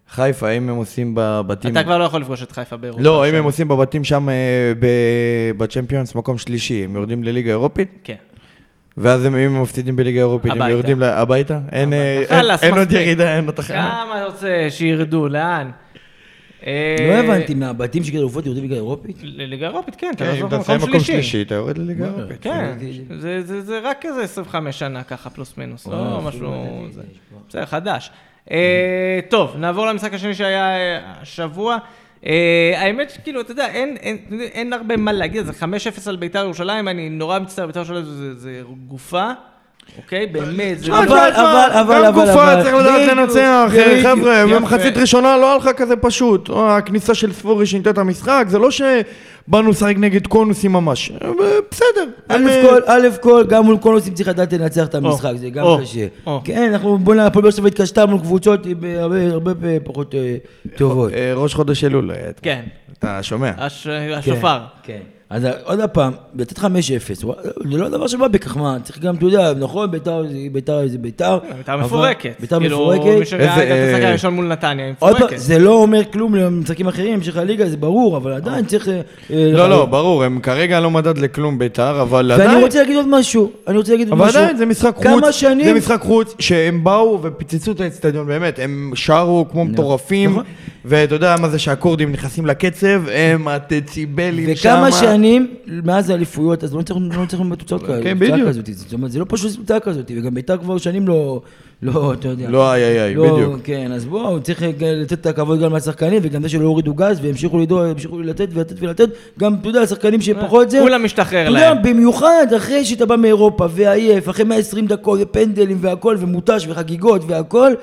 חיפה, האם הם עושים בבתים... אתה כבר לא יכול לפגוש את חיפה באירופה. לא, האם. הם עושים בבתים שם אה, ב- בצ'מפיונס מקום שלישי, הם יורדים לליגה אירופית? כן. ואז הם, אם הם מפסידים בליגה אירופית, הם. יורדים ל- הביתה? אין, אה, עוד. ירידה, אין עוד תחנה. כמה אתה רוצה שירדו, לאן? אה, לא הבנתי, מהבתים של אלופות יורדים ליגה אירופית? לליגה אירופית, כן, אתה כן, עזוב אם אתה מסיים מקום מקום שלישי. שלישי, אתה יורד לליגה אירופית. כן, זה, זה, זה רק כזה 25 שנה ככה, פלוס מינוס, לא משהו... פה. בסדר, חדש. אה, טוב, נעבור למשחק השני שהיה אה, השבוע. אה, האמת שכאילו, אתה יודע, אין, אין, אין הרבה מה להגיד, זה. 5-0 על בית"ר ירושלים, אני נורא מצטער, בית"ר ירושלים זה, זה גופה, אוקיי? באמת, זה... אבל- תשמע, אבל- אבל- גם אבל- גופה אבל- צריך לדעת לנצח, בדיוק, חבר'ה. במחצית ראשונה לא הלכה כזה פשוט. הכניסה של ספורי שינתה את המשחק, זה לא שבאנו לשחק נגד קונוסים ממש. אה, בסדר. א' אה, כל, גם מול קונוסים צריך לדעת לנצח את המשחק, זה גם קשה. כן, אנחנו, בוא נראה, הפועל באר שבע התקשתה מול קבוצות הרבה הרבה פחות אה, טובות. אה, ראש חודש אלול, אה, כן, אתה שומע? הש, השופר. כן. אז עוד פעם, לתת 5-0, וואלה, זה לא דבר שבא בכך, מה, צריך גם, אתה יודע, נכון, ביתר זה ביתר זה ביתר. בית"ר אבל- מפורקת. ביתר כאילו, מפורקת. מי שראה את המשחק אה, הראשון מול נתניה, היא מפורקת. זה לא אומר כלום למשחקים אחרים, המשך הליגה, זה ברור, אבל עדיין צריך... אה, לא, לא, ברור, הם כרגע לא מדד לכלום בית"ר, אבל ואני עדיין... רוצה להגיד עוד משהו, אני רוצה להגיד עוד אבל משהו. עדיין זה משחק חוץ, כמה שנים... זה משחק חוץ שהם באו ופיצצו את האצטדיון, באמת, הם שרו כמו מטורפים, נכון. ואתה יודע מה זה שהכורדים נכנסים לקצב, הם הדציבלים שם. וכמה שנים מאז האליפויות, אז לא צריכים לא בתוצאות כאלה. כן, בדיוק. כזאת. זאת אומרת, זה לא פשוט תוצאה כזאת, וגם בית"ר כבר שנים לא, לא, אתה יודע. לא איי איי איי, לא, בדיוק. כן, אז בואו, צריך לתת את הכבוד גם לשחקנים, וגם זה שלא הורידו גז, והמשיכו לדאוג, המשיכו לתת ולתת ולתת, גם, אתה יודע, לשחקנים שפחות זה. כולם משתחרר אתה יודע, להם. במיוחד אחרי שאתה בא מאירופה, ועייף, אחרי 120 דקות, ופנדלים והכל, ומותש, וחגיגות והכל,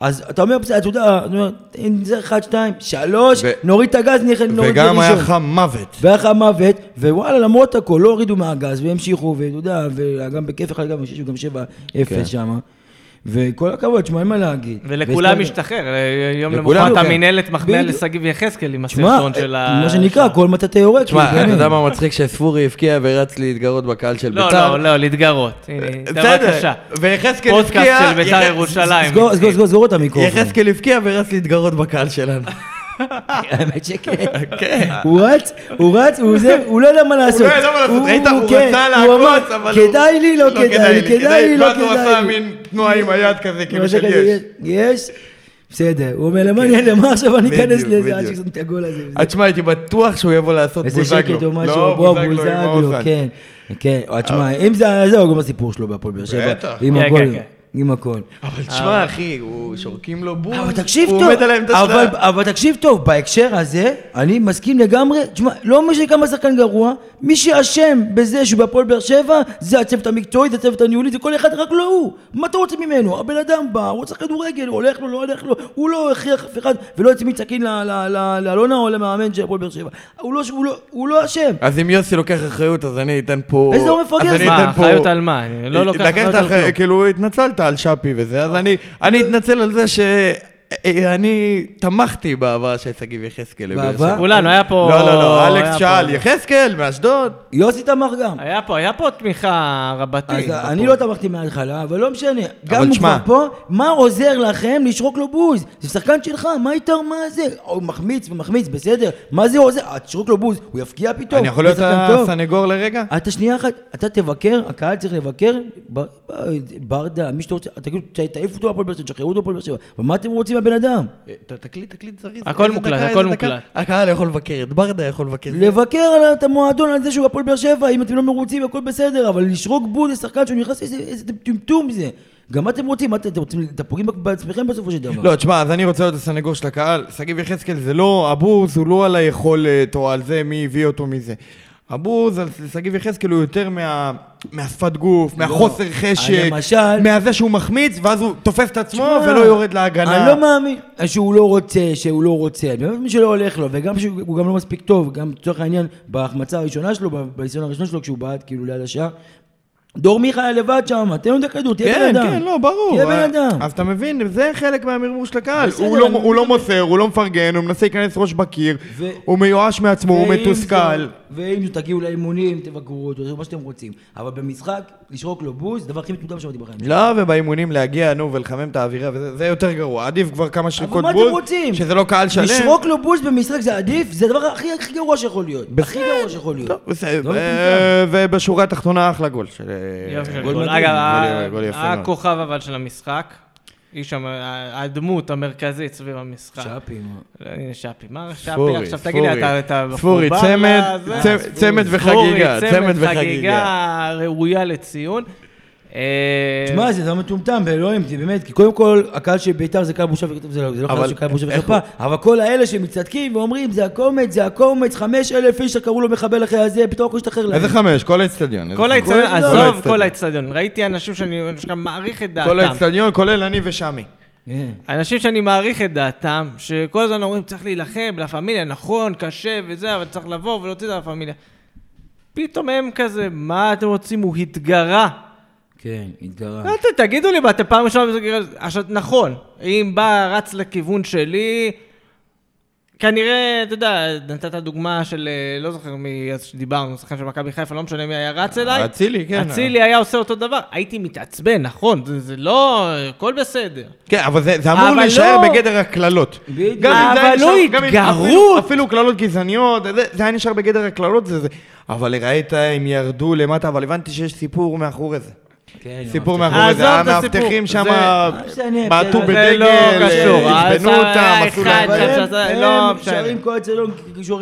אז אתה אומר, בסדר, אתה יודע, "אין, זה אחד, שתיים, שלוש, ו- נוריד את הגז, נוריד את הראשון. וגם היה חם מוות. והיה לך מוות, ווואלה, למרות הכל, לא הורידו מהגז, והמשיכו, ואתה יודע, וגם בכיף אחד, גם שש וגם שבע כן. אפס שם. וכל הכבוד, תשמע, אין מה להגיד. ולכולם משתחרר, יום לכולם, למחרת כן. המינהלת מחמיאה בדיוק. לשגיב יחזקאל עם הסרטון של ה... מה שנקרא, כל מטאטא יורק. תשמע, כאילו, אתה. יודע מה מצחיק? שספורי הבקיע ורץ להתגרות בקהל של לא, ביתר. לא, לא, להתגרות. הנה, בסדר, בבקשה. ויחזקאל פודקאסט הבקיע... של בית"ר ירושלים. סגור, סגור, סגור, סגור את המיקרופון. יחזקאל הבקיע ורץ להתגרות בקהל שלנו. האמת שכן. כן. הוא רץ, הוא רץ, הוא הוא לא יודע מה לעשות. לא ידע מה לעשות, ראית? הוא כן, רצה הוא לעקוץ, אבל הוא- כדאי לי, לא כדאי לי, כדאי לי, לא ואז הוא עשה כדאי לי. מין תנועה עם היד כזה, כאילו של יש. יש, בסדר. הוא אומר, למה אני- למה עכשיו אני אכנס לזה עד. ששמתי את הגול הזה? אז תשמע, הייתי בטוח שהוא יבוא לעשות איזה בוזגלו. שקט או משהו, לא, בוא, בוזגלו עם בוזגלו. כן. כן, אבל תשמע, אם זה היה זה, הוא גם הסיפור שלו בהפועל באר שבע. בטח. עם הכל. אבל תשמע, אחי, הוא שורקים לו. אבל תקשיב הוא טוב, עומד על העמדה אבל, שלה. אבל תקשיב טוב, בהקשר הזה, אני מסכים לגמרי, תשמע, לא משנה כמה שחקן גרוע, מי שאשם בזה שהוא בהפועל באר שבע, זה הצוות המקצועי, זה הצוות הניהולי, זה כל אחד, רק לא הוא. מה אתה רוצה ממנו? הבן אדם בא, הוא רוצה כדורגל, הוא הולך לו, לא הולך לו, הוא לא הכריח אף אחד, ולא יוצא מצעקין ל- ל- ל- לאלונה או למאמן של הפועל באר שבע. הוא לא- לא- הוא לא אשם. אז אם יוסי לוקח אחריות, אז אני אתן פה... איזה הוא מפגר? מה, אחריות על מה? לא לוקח אחריות את על כלום. כאילו על שפי וזה, אז אני אתנצל על זה שאני תמכתי בהבאה של שגיב יחזקאל? שבע. כולנו, היה פה... לא, לא, לא, אלכס שאל, יחזקאל מאשדוד. יוסי תמך גם. היה פה, היה פה תמיכה רבתי. אז בפועל. אני לא תמכתי מההתחלה, אבל לא משנה. גם הוא. כבר פה, מה עוזר לכם לשרוק לו בוז? זה שחקן שלך, מה איתו, מה זה? הוא מחמיץ ומחמיץ, בסדר. מה זה עוזר? תשרוק לו בוז, הוא יפקיע פתאום. אני יכול להיות. הסנגור לרגע? אתה שנייה אחת, אתה תבקר, הקהל צריך לבקר, ברדה, מי שאתה רוצה, תגידו, ת- תעיפו אותו מהפועל באר שבע, תשחררו אותו מהפועל באר שבע. אבל מה אתם רוצים מהבן אדם? ת- תקליט, תקליט זריז. הכל מוקלט, הכל. מוקלט. הקהל יכול לבקר, את ברדה יכול לבקר. לבקר על- את המועדון על זה שהוא הפועל באר שבע, אם אתם לא מרוצים הכל בסדר, אבל לשרוק בוז לשחקן שהוא נכנס, איזה טמטום זה. גם מה אתם רוצים? אתם רוצים, אתם פוגעים בעצמכם בסופו של דבר. לא, תשמע, אז אני רוצה להיות הסנגור של הקהל. שגיב יחזקאל זה לא, הבוז הוא לא על היכולת או על זה מי הביא אותו מזה. הבוז על שגיב יחזקאל הוא יותר מה, מהשפת גוף, מהחוסר חשק, לא. למשל- מהזה שהוא מחמיץ, ואז הוא תופס את עצמו תשמע, ולא יורד להגנה. אני לא מאמין שהוא לא רוצה, שהוא לא רוצה. באמת מי שלא הולך לו, וגם שהוא גם לא מספיק טוב, גם לצורך העניין, בהחמצה הראשונה שלו, בניסיון הראשון שלו, כשהוא בעט כאילו ליד השער. דור מיכה היה לבד שם, תן לו את הכדור, תהיה כן, בן אדם. כן, לא, ברור. תהיה בן אדם. אז אתה מבין, זה חלק מהמרמור של הקהל. הוא לא- הוא לא. מוסר, הוא לא מפרגן, הוא מנסה להיכנס ראש בקיר, הוא מיואש מעצמו, הוא מתוסכל. זאת תגיעו לאימונים, תבקרו אותו, מה שאתם רוצים. אבל במשחק, לשרוק לו בוז, זה הדבר הכי מטומטם שמעתי בחיים. לא, ובאימונים להגיע, נו, ולחמם את האווירה, זה יותר גרוע. עדיף כבר כמה שריקות מה בוז? שזה לא קהל שלם. לשרוק לו בוז במשחק זה עדיף? זה הדבר הכי גרוע שיכול להיות. הכי גרוע שיכול להיות. בסדר. לא ובשורה התחתונה אחלה גול של... גול. אגב. הכוכב אבל של המשחק, איש הדמות המרכזית סביב המשחק. שפי, מה. לא, הנה שפי, מה שפי עכשיו תגיד לי. אתה ספורי, מחובר צמד, לזה? צמד- צמד וחגיגה, צמד. וחגיגה ראויה לציון. אה, תשמע, זה דבר מטומטם, באלוהים, זה באמת, כי קודם כל, הקהל של בית"ר זה קהל בושה זה לא זה לא אבל קהל של קהל בושה וחרפה, אבל כל האלה שמצטדקים ואומרים, זה הקומץ, זה הקומץ, חמש אלף איש שקראו לו מחבל אחרי הזה, פתאום הכל השתחרר להם. איזה חמש? כל האצטדיון. כל? האצטדיון, כל עזוב. כל האצטדיון, ראיתי אנשים שאני מעריך את כל דעתם. האצטדיון, כולל אני ושמי. כן. אנשים שאני מעריך את דעתם, שכל הזמן אומרים צריך להילחם לה פמיליה, נכון, קשה וזה, אבל צריך לבוא ולהוציא את לה פמיליה. פתאום הם כזה, מה אתם רוצים? הוא התגרה. כן, התגרה. ת- תגידו לי, מה, אתם פעם ראשונה... בזה- עכשיו, נכון, אם בא, רץ לכיוון שלי, כנראה, אתה יודע, נתת דוגמה של, אה, לא זוכר מי, אז שדיברנו, שחקן של מכבי חיפה, לא משנה מי היה רץ אליי. אצילי, כן. אצילי היה עושה אותו דבר, הייתי מתעצבן, נכון, זה, זה לא, הכל בסדר. כן, אבל זה, זה אמור להישאר לא- בגדר הקללות. בדיוק. אבל לא התגרות. אפילו- אפילו קללות גזעניות, זה, זה היה נשאר בגדר הקללות, זה זה. אבל ראית, הם ירדו למטה, אבל הבנתי שיש סיפור מאחורי זה. כן, סיפור. מאחורי זה, עזוב את המאבטחים שם זה- בעטו. זה לא בדגל, קשור, אה, עצבנו אה, אותם, עשו להם... לא משנה. שרים כל אצלו,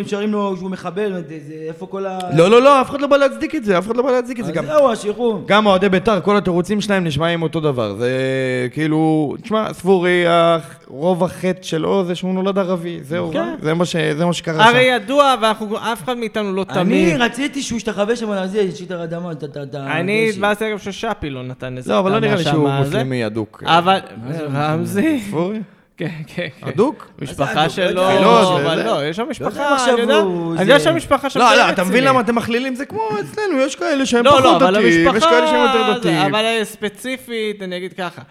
שרים לו שהוא מחבל, זה- זה- איפה כל ה... לא, לא, לא, אף אחד לא בא להצדיק את זה, אף אחד לא בא להצדיק את זה. אז גם זהו, השחרור. גם אוהדי בית"ר, כל התירוצים שלהם נשמעים אותו דבר. זה כאילו, תשמע, ספורי, רוב החטא שלו זה שהוא נולד ערבי, זהו, כן. זה מה זה שקרה שם. הרי ידוע, ואנחנו, אף אחד מאיתנו לא אני תמים. רציתי שהוא ישתחווה שם על זה, ישית על האדמה, את ה... את ה- אני. התבאסתי אגב ששאפי לא נתן איזה לא, אבל לא נראה לי שהוא. מוסלמי אדוק. אבל, רמזי, ספורי? כן, כן, כן. אדוק? משפחה? שלו, לא תפילות אבל. לא, יש שם משפחה, עכשיו אני יודע, אני יודע שהמשפחה שם לא, לא, אתה מבין. למה אתם מכלילים? זה כמו אצלנו, יש כאלה שהם לא, פחות לא, דתיים, יש כאלה שהם יותר דתיים. אבל ספציפית, אני אגיד ככה,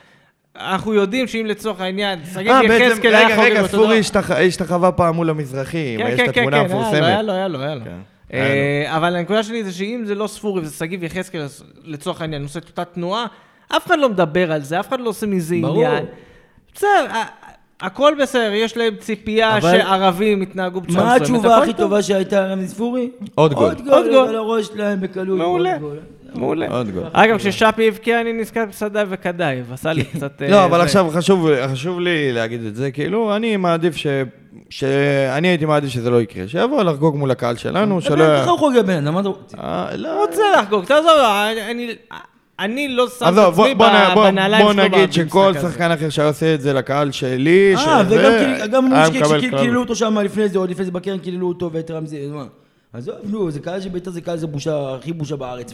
אנחנו יודעים שאם לצורך העניין, שגיב אה, בעצם, יחזקאל היה רגע, חוגג רגע, אותו ספורי דבר. השתח- השתחווה פעם מול המזרחים, כן, יש כן, את כן, התמונה כן, היה לו, המפורסמת. היה לו, היה לו, היה לו. אה, אבל הנקודה שלי זה שאם זה לא ספורי וזה שגיב יחזקאל, לצורך העניין, עושה את אותה תנועה, אף אחד לא מדבר על זה, אף אחד לא עושה מזה. עניין. בסדר, הכל בסדר, יש להם ציפייה אבל- שערבים יתנהגו בצורה מה מסוימת. התשובה הכל הכי טוב. טובה שהייתה לרמזי ספורי? עוד גול. עוד עוד גול, גול. על הראש שלהם בקלות. מעולה. מעולה. עוד גול. אגב, כששאפי הבקיע, אני נזכר בסדאי וקדאי, ועשה לי קצת... אה, לא, אבל זה. עכשיו חשוב, לי להגיד את זה, כאילו, אני מעדיף ש... שאני הייתי מעדיף שזה לא יקרה, שיבוא לחגוג מול הקהל שלנו, שלא... ככה הוא חוגג בן אדם? אה, לא, רוצה לחגוג, תעזוב, אני- לא שם את עצמי בוא נ- בוא- בנעליים בוא שלו נגיד במשחק שכל הזה. שחקן אחר שהיה עושה את זה לקהל שלי, אה, שזה, וגם כאילו- גם היה מושקי, מקבל כשקיללו קהל. אותו שם לפני זה, עוד לפני זה בקרן קיללו אותו ואת רמזי? עזוב, נו, זה קהל של בית"ר זה קהל זה בושה, הכי בושה בארץ,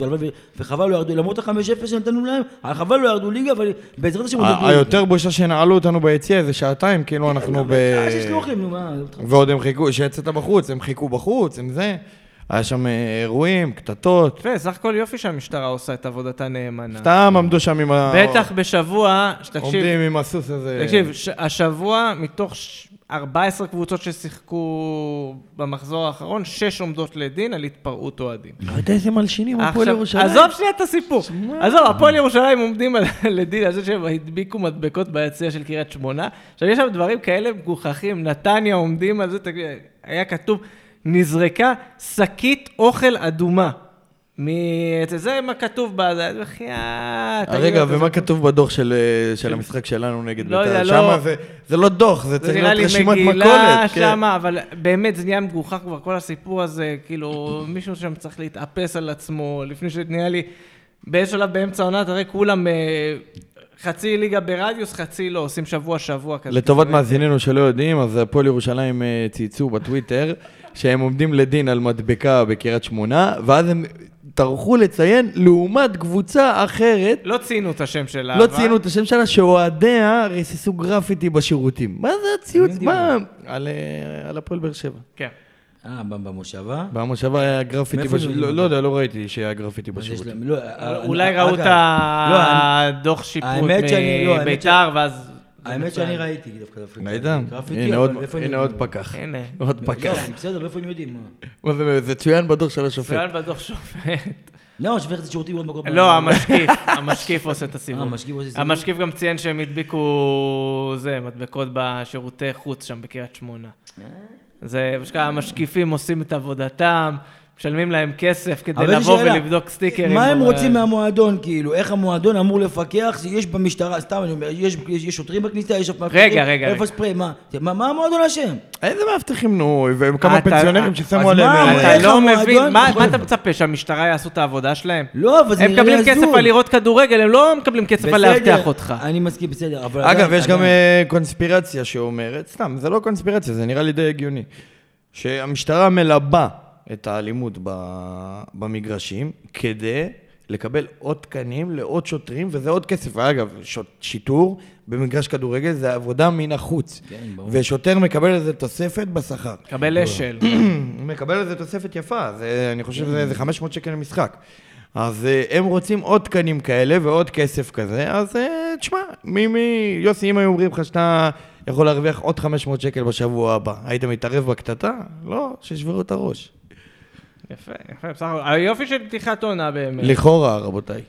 וחבל לא ירדו, למרות ה-5-0 שנתנו להם, חבל לא ירדו ליגה, אבל בעזרת השם. היותר בושה שנעלו אותנו ביציע איזה שעתיים, כאילו אנחנו ב... אה, ועוד הם חיכו, שיצאת בחוץ, הם חיכו בחוץ, הם זה. היה שם אה, אירועים, קטטות. יפה, סך הכל יופי שהמשטרה עושה את עבודתה נאמנה. סתם עמדו שם עם ה... בטח בשבוע, שתקשיב, עומדים עם הסוס הזה. תקשיב, השבוע מתוך ש- 14 קבוצות ששיחקו במחזור האחרון, 6 עומדות לדין על התפרעות אוהדים. לא יודע איזה מלשינים הפועל ירושלים. עזוב שנייה את הסיפור. עזוב, הפועל ירושלים עומדים לדין על זה שהם הדביקו מדבקות ביציע של קריית שמונה. עכשיו, יש שם דברים כאלה מגוחכים. נתניה עומדים על זה, היה כתוב, נזרקה שקית אוכל אדומה. מ... זה מה כתוב בזה, בחייאת. תגיד, רגע, אתה- ומה כתוב בדוח של אה, של המשחק שלנו נגד לא בית"ר? לא. שמה זה- זה לא דוח, זה זה צריך נראה להיות לי רשימת מגילה מכולת. כן. שמה, אבל באמת זה נהיה מגוחך כבר, כל הסיפור הזה, כאילו, מישהו שם צריך להתאפס על עצמו, לפני שנהיה לי, באיזשהו שלב באמצע העונה, תראה, כולם אה, חצי ליגה ברדיוס, חצי לא, עושים שבוע-שבוע כזה. לטובת מאזיננו שלא יודעים, אז הפועל ירושלים אה, צייצו בטוויטר שהם עומדים לדין על מדבקה בקריית שמונה, ואז הם טרחו לציין לעומת קבוצה אחרת, לא ציינו את השם שלה. לא אבל- ציינו את השם שלה, שאוהדיה ריססו גרפיטי בשירותים. מה זה הציוץ? מה? על, אה, על הפועל באר שבע. כן. אה, במושבה? במושבה היה גרפיטי בשירותים. לא לא יודע, לא ראיתי שהיה גרפיטי בשירותים. לא, אה, אולי אני- ראו את לא, הדוח שיפוט מביתר, ואז... האמת שאני ראיתי דווקא דווקא. ראית? גרפיטי, הנה עוד- פקח. הנה. עוד לא, פקח. בסדר, איפה הם יודעים? זה, צוין בדוח של השופט. צוין בדוח שופט. לא, שופט את השירותים עוד מקום. לא, המשקיף, המשקיף עושה את הסיבוב. המשקיף עושה סיבוב? המשקיף גם ציין שהם הדביקו, זה, מדבקות בשירותי חוץ שם בקריית שמונה. אה. זה, המשקיפים עושים את עבודתם, משלמים להם כסף כדי אבל לבוא שאלה, ולבדוק סטיקרים. מה הם ב- רוצים מהמועדון, כאילו? איך המועדון אמור לפקח? יש במשטרה, סתם אני אומר, יש יש- יש שוטרים בכניסה, יש... רגע, רגע, איפה. ספרי? מה? מה מה המועדון אשם? איזה מאבטחים נו, וכמה אתה- פנסיונרים אז ששמו מה, עליהם... מה, אה, אתה לא המועדון מבין, מה מה אתה מצפה, שהמשטרה יעשו את העבודה שלהם? לא, אבל זה הם נראה מקבלים לי כסף הזוי. על לראות כדורגל, הם לא מקבלים כסף על לאבטח אותך. אני מסכים, בסדר, אבל... אגב, יש גם. אה, קונספירציה שאומרת, סתם, זה לא קונספירציה, זה נראה לי די הגיוני, שהמשטרה מלבה את האלימות במגרשים כדי לקבל עוד תקנים לעוד שוטרים, וזה עוד כסף. שוט- שיטור במגרש כדורגל זה עבודה מן החוץ. כן, ברור. ושוטר מקבל לזה תוספת בשכר. קבל אשל. מקבל על זה תוספת יפה, זה, אני חושב שזה זה 500 שקל למשחק. אז אה, הם רוצים עוד תקנים כאלה ועוד כסף כזה, אז אה, תשמע, מי, מי, יוסי, אם היו אומרים לך שאתה יכול להרוויח עוד 500 שקל בשבוע הבא, היית מתערב בקטטה? לא, שישברו את הראש. יפה, יפה, בסך הכל. היופי של פתיחת עונה באמת. לכאורה, רבותיי.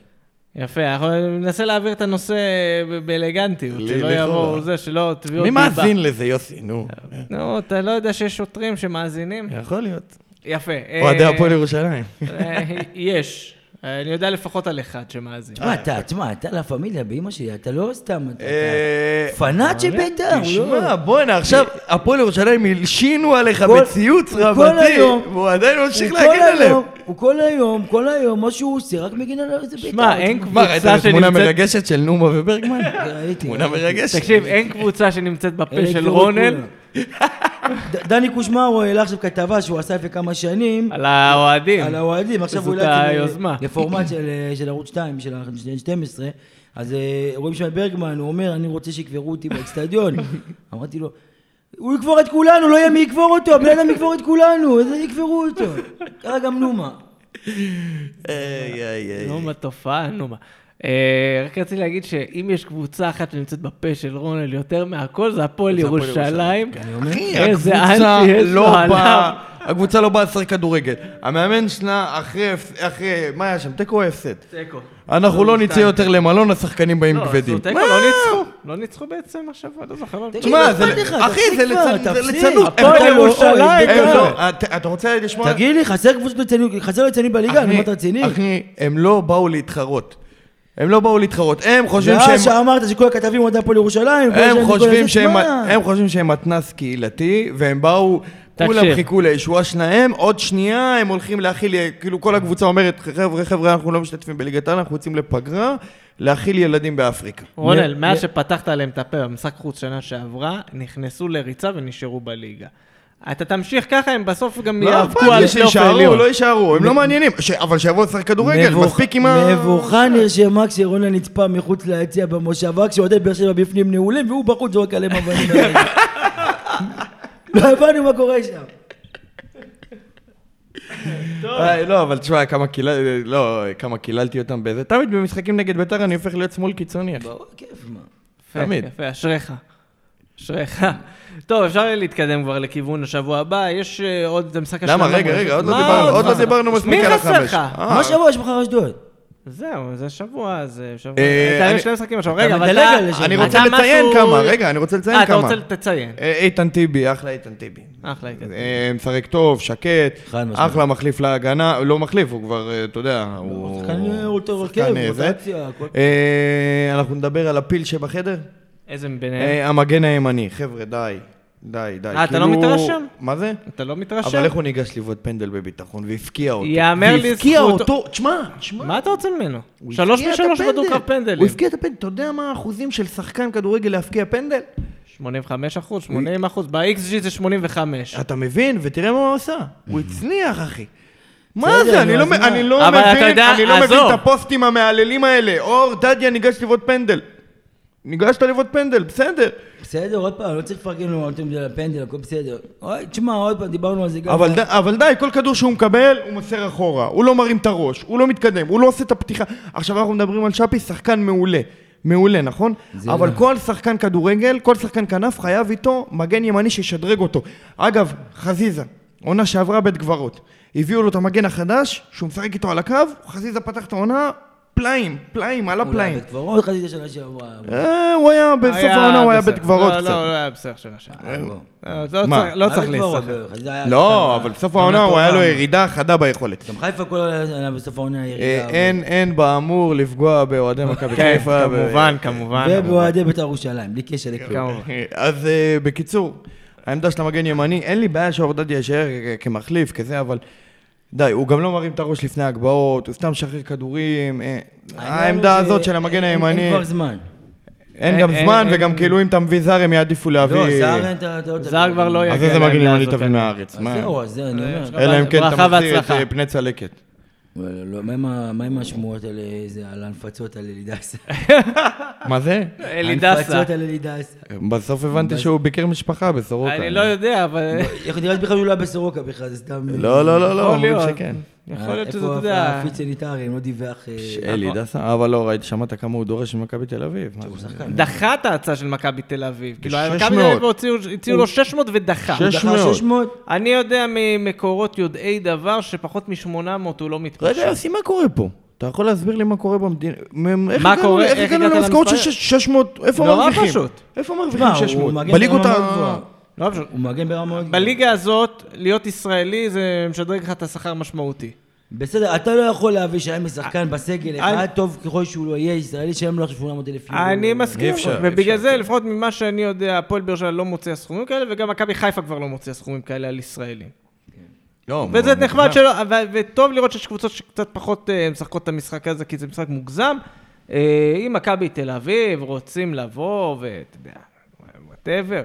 יפה, אנחנו ננסה להעביר את הנושא באלגנטיות, שלא. יבואו זה, שלא תביעות מי דיבה. מאזין לזה, יוסי? נו. נו, אתה לא יודע שיש שוטרים שמאזינים? יכול להיות. יפה. אוהדי אה, הפועל ירושלים. אה, יש. אני יודע לפחות על אחד שמאזין. תשמע, אתה, תשמע, אתה לה פמיליה באמא שלי, אתה לא סתם, אתה- אה, פנאט של בית"ר, לא- תשמע, בואנה, עכשיו הפועל ירושלים הלשינו עליך בציוץ רבתי, והוא עדיין ממשיך כל עליהם. הוא כל היום, כל היום, מה שהוא עושה, רק מגן על איזה בית"ר. שמע, אין מה, ראית קבוצה את התמונה שנמצאת... מרגשת של נומה וברגמן? ראיתי, תמונה. מרגשת. תקשיב, אין קבוצה שנמצאת בפה של יגמרו דני קושמרו העלה עכשיו כתבה שהוא עשה לפני כמה שנים. על האוהדים. על האוהדים, עכשיו הוא העלה את זה לפורמט של, אה, של ערוץ 2, של ערוץ 12, אז אה, רואים שם את ברגמן, הוא אומר, אני רוצה שיקברו אותי באצטדיון. אמרתי לו, הוא יקבור את כולנו, לא יהיה מי יקבור אותו, הבן אדם יקבור את כולנו, איזה יקברו אותו. ככה גם נומה. איי, איי, איי. נו, מה תופעה, נו מה. אה, רק רציתי להגיד שאם יש קבוצה אחת שנמצאת בפה של רונל יותר מהכל, זה הפועל ירושלים. אחי, איזה הקבוצה אנטי יש לו לא עליו. באה, הקבוצה לא באה לשחק כדורגל. המאמן שלה אחרי, אחרי, מה היה שם? תיקו או הפסד? תיקו. אנחנו לא נצא יותר למלון, השחקנים באים לא, כבדים. עשו תיקו? לא ניצחו. לא ניצחו בעצם השבוע, לא זוכר. לא תשמע, לך? אחי, זה. לצנות. הפועל לא ירושלים, בית"ר. הם לא, אתה רוצה לשמוע? תגיד לי, חסר קבוצות ליצנים, בליגה, אני אומר, אתה רציני? אחי, הם לא באו להתחרות. הם לא באו להתחרות. הם חושבים ואז שהם... שאמרת שכל הכתבים אוהדי הפועל ירושלים, הם חושבים שהם. הם חושבים שהם מתנ"ס קהילתי, והם באו, כולם. חיכו לישועה שלהם, עוד שנייה הם הולכים להכיל, כאילו כל הקבוצה אומרת, חבר'ה, חבר'ה, אנחנו לא משתתפים בליגת העל, אנחנו יוצאים לפגרה, להכיל ילדים באפריקה. רונל, מאז שפתחת עליהם את הפה במשחק חוץ שנה שעברה, נכנסו לריצה ונשארו בליגה. אתה תמשיך ככה, הם בסוף גם לא יאבקו על לי פלייאוף העליון. לא יישארו, הם לא מעניינים, ש- אבל שיבואו לשחק כדורגל, מבוכ- מספיק עם ה... מבוכה נרשמה כשרונה נצפה מחוץ ליציע במושבה, כשאוהדי באר שבע בפנים נעולים, והוא בחוץ זורק עליהם אבנים. לא הבנו מה קורה שם. אה, לא, אבל תשמע, כמה קילל- לא, כמה קיללתי אותם בזה. תמיד במשחקים נגד בית"ר אני הופך להיות שמאל קיצוני. ברור, כיף, מה. יפה, תמיד. יפה, אשריך. אשריך. טוב, אפשר להתקדם כבר לכיוון השבוע הבא, יש אה, עוד משחק למה? השלמה. רגע, רגע, עוד לא מה דיברנו- עוד לא? דיברנו מספיק מי על חסר החמש. לך? אה, מה שבוע יש מחר אשדוד? זהו, זה שבוע, אז אפשר... אה, אתה עם שני משחקים עכשיו. רגע, אבל אתה... זה. אני רוצה לציין כמה, רגע, אני רוצה לציין אה, אתה כמה. רוצה לציין. אה, איתן טיבי, אחלה איתן טיבי. אחלה, איתן. אה, משחק טוב, שקט. אחלה מחליף להגנה, לא מחליף, הוא כבר, אה, אתה יודע, הוא... שחקן אה, הרכב, שחקן, אה, זה. רוטציה, הכל. אה, אנחנו נדבר על הפיל שבחדר? איזה מביניהם? אה, המגן הימני, חבר'ה, די. די, די. אה, אתה לא כאילו- מתרשם? מה זה? אתה לא מתרשם? אבל איך הוא ניגש לבעוט פנדל בביטחון והפקיע אותו? יאמר והפקיע לזכותו- אותו, תשמע, תשמע. מה אתה רוצה ממנו? שלוש משלוש. בדו-קרב פנדלים. הוא הפקיע את הפנדל. אתה יודע מה האחוזים של שחקן כדורגל להפקיע פנדל? 85 אחוז, 80 אחוז, ב-XG זה 85. אתה מבין? ותראה מה הוא עשה. הוא הצליח, אחי. מה זה? אני לא מבין. את הפוסטים המהללים האלה. אור דדיה ניגש לבעוט פנדל. ניגשת לבעוט פנדל, בסדר. בסדר, עוד פעם, לא צריך לפרגן לו, אתם יודעים, לפנדל, הכל בסדר. אוי, תשמע, עוד פעם, דיברנו על זה גם. אבל די, אבל די, כל כדור שהוא מקבל, הוא מוסר אחורה. הוא לא מרים את הראש, הוא לא מתקדם, הוא לא עושה את הפתיחה. עכשיו אנחנו מדברים על שפי, שחקן מעולה. מעולה, נכון? אבל לא. כל שחקן כדורגל, כל שחקן כנף חייב איתו מגן ימני שישדרג אותו. אגב, חזיזה, עונה שעברה בית קברות. הביאו לו את המגן החדש, שהוא משחק איתו על הקו, חזיזה פתח את העונה, פלאים, פלאים, על הפלאים. בית קברות חזית שנה שעברה. אה, הוא היה, בסוף היה העונה הוא היה. בית קברות לא, קצת. לא, לא היה בסדר שנה שעברה. אה. אה, לא? צריך- לא היה היה לא, אבל בסוף העונה הוא היה לו. ירידה חדה ביכולת. גם חיפה כל היה בסוף העונה אה, ירידה. אין, אין באמור לפגוע באוהדי מכבי כן, חיפה. ו- כמובן, כמובן. ובאוהדי בית"ר ירושלים, בלי קשר לכלום. אז אה, בקיצור, העמדה של המגן ימני, אין לי בעיה שאורדדיה יישאר כמחליף, כזה, אבל די, הוא גם לא מרים את הראש לפני הגבהות, הוא סתם משחרר כדורים. אה, העמדה הזאת של המגן הימני, אין כבר זמן. אין גם אין- זמן, אין- וגם כאילו אם אתה מביא זר, הם יעדיפו להביא... לא, זר אין את זר כבר לא יגיע אז איזה מגן ימני תביא מהארץ? זהו, אז זה אני אומר. אה, אלא אם כן אתה מחזיר את. אה, פני צלקת. לא, מה עם השמועות על ההנפצות על אלי דסה? מה זה? אלי דסה. ההנפצות על אלי דסה. בסוף הבנתי שהוא ביקר משפחה בסורוקה. אני לא יודע, אבל... איך נראית בכלל שהוא לא היה בסורוקה בכלל, זה סתם... לא, לא, לא, לא, יכול אומרים להיות. שכן. יכול להיות שזה, איפה אתה יודע... הפיץ סניטרי, אם לא דיווח... אה, אלי דסה, אבל לא, ראיתי, שמעת כמה הוא דורש ממכבי תל אביב. דחה את ההצעה של מכבי תל אביב. כאילו, 600. מכבי תל אביב הציעו לו 600 ודחה. הוא דחה 600. 600? אני יודע ממקורות יודעי דבר שפחות מ-800 הוא לא מתפשר. רגע, יוסי, מה קורה פה? אתה יכול להסביר לי מה קורה במדינה? מה קורה? איך הגענו להסכמות של למספר? 600? איפה נורא מרוויחים? פשוט. איפה מרוויחים הוא 600? מגן בליגות ה... לא פשוט. הוא מגן ברמה מאוד גבוהה. בליגה הזאת, להיות ישראלי זה משדרג לך את השכר משמעותי. בסדר, אתה לא יכול להביא שהיה משחקן בסגל אני- אחד, טוב ככל שהוא לא יהיה ישראלי, שהם לא עכשיו 800 אלף יורו. אני מסכים, אפשר, ובגלל אפשר, זה, כן. לפחות ממה שאני יודע, הפועל באר שבע לא מוציאה סכומים כאלה, וגם מכבי חיפה כבר לא מוציאה סכומים כאלה על ישראלים. לא, וזה. נחמד שלא, ו- וטוב לראות שיש קבוצות שקצת פחות אה, משחקות את המשחק הזה, כי זה משחק מוגזם. אה, אם מכבי תל אביב רוצים לבוא, ואתה יודע, whatever,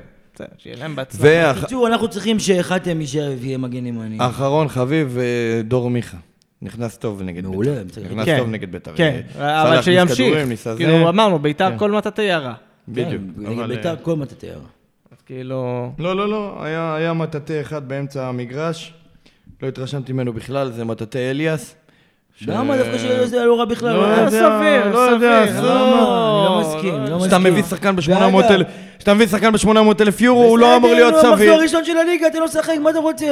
שיהיה להם בהצלחה. בקיצור, אנחנו צריכים שאחד יישאר ויהיה מגן ימני. אחרון חביב, אה, דור מיכה. נכנס טוב נגד מעולה, בית"ר. בסדר. נכנס כן, טוב נגד בית"ר. כן, אה, אבל שימשיך. כאילו, אמרנו, ביתר כן. כל מטאטא ירה. בדיוק. כן, נגד אבל, ביתר אה, כל מטאטא ירה. אז כאילו... לא, לא, לא, היה, היה מטאטא אחד באמצע המגרש, לא התרשמתי ממנו בכלל, זה מטאטא אליאס. ש- למה דווקא שזה לא רע בכלל? לא אה, יודע, סביר, לא יודע, סביר. למה? אני לא מסכים, לא מסכים. כשאתה מביא שחקן ב-800 ואגב, אלף, כשאתה מביא שחקן ב-800 אלף יורו, הוא לא אמור להיות בסדר, נו, סביר. המחזור הראשון של הליגה, אתה לא משחק, מה אתה רוצה?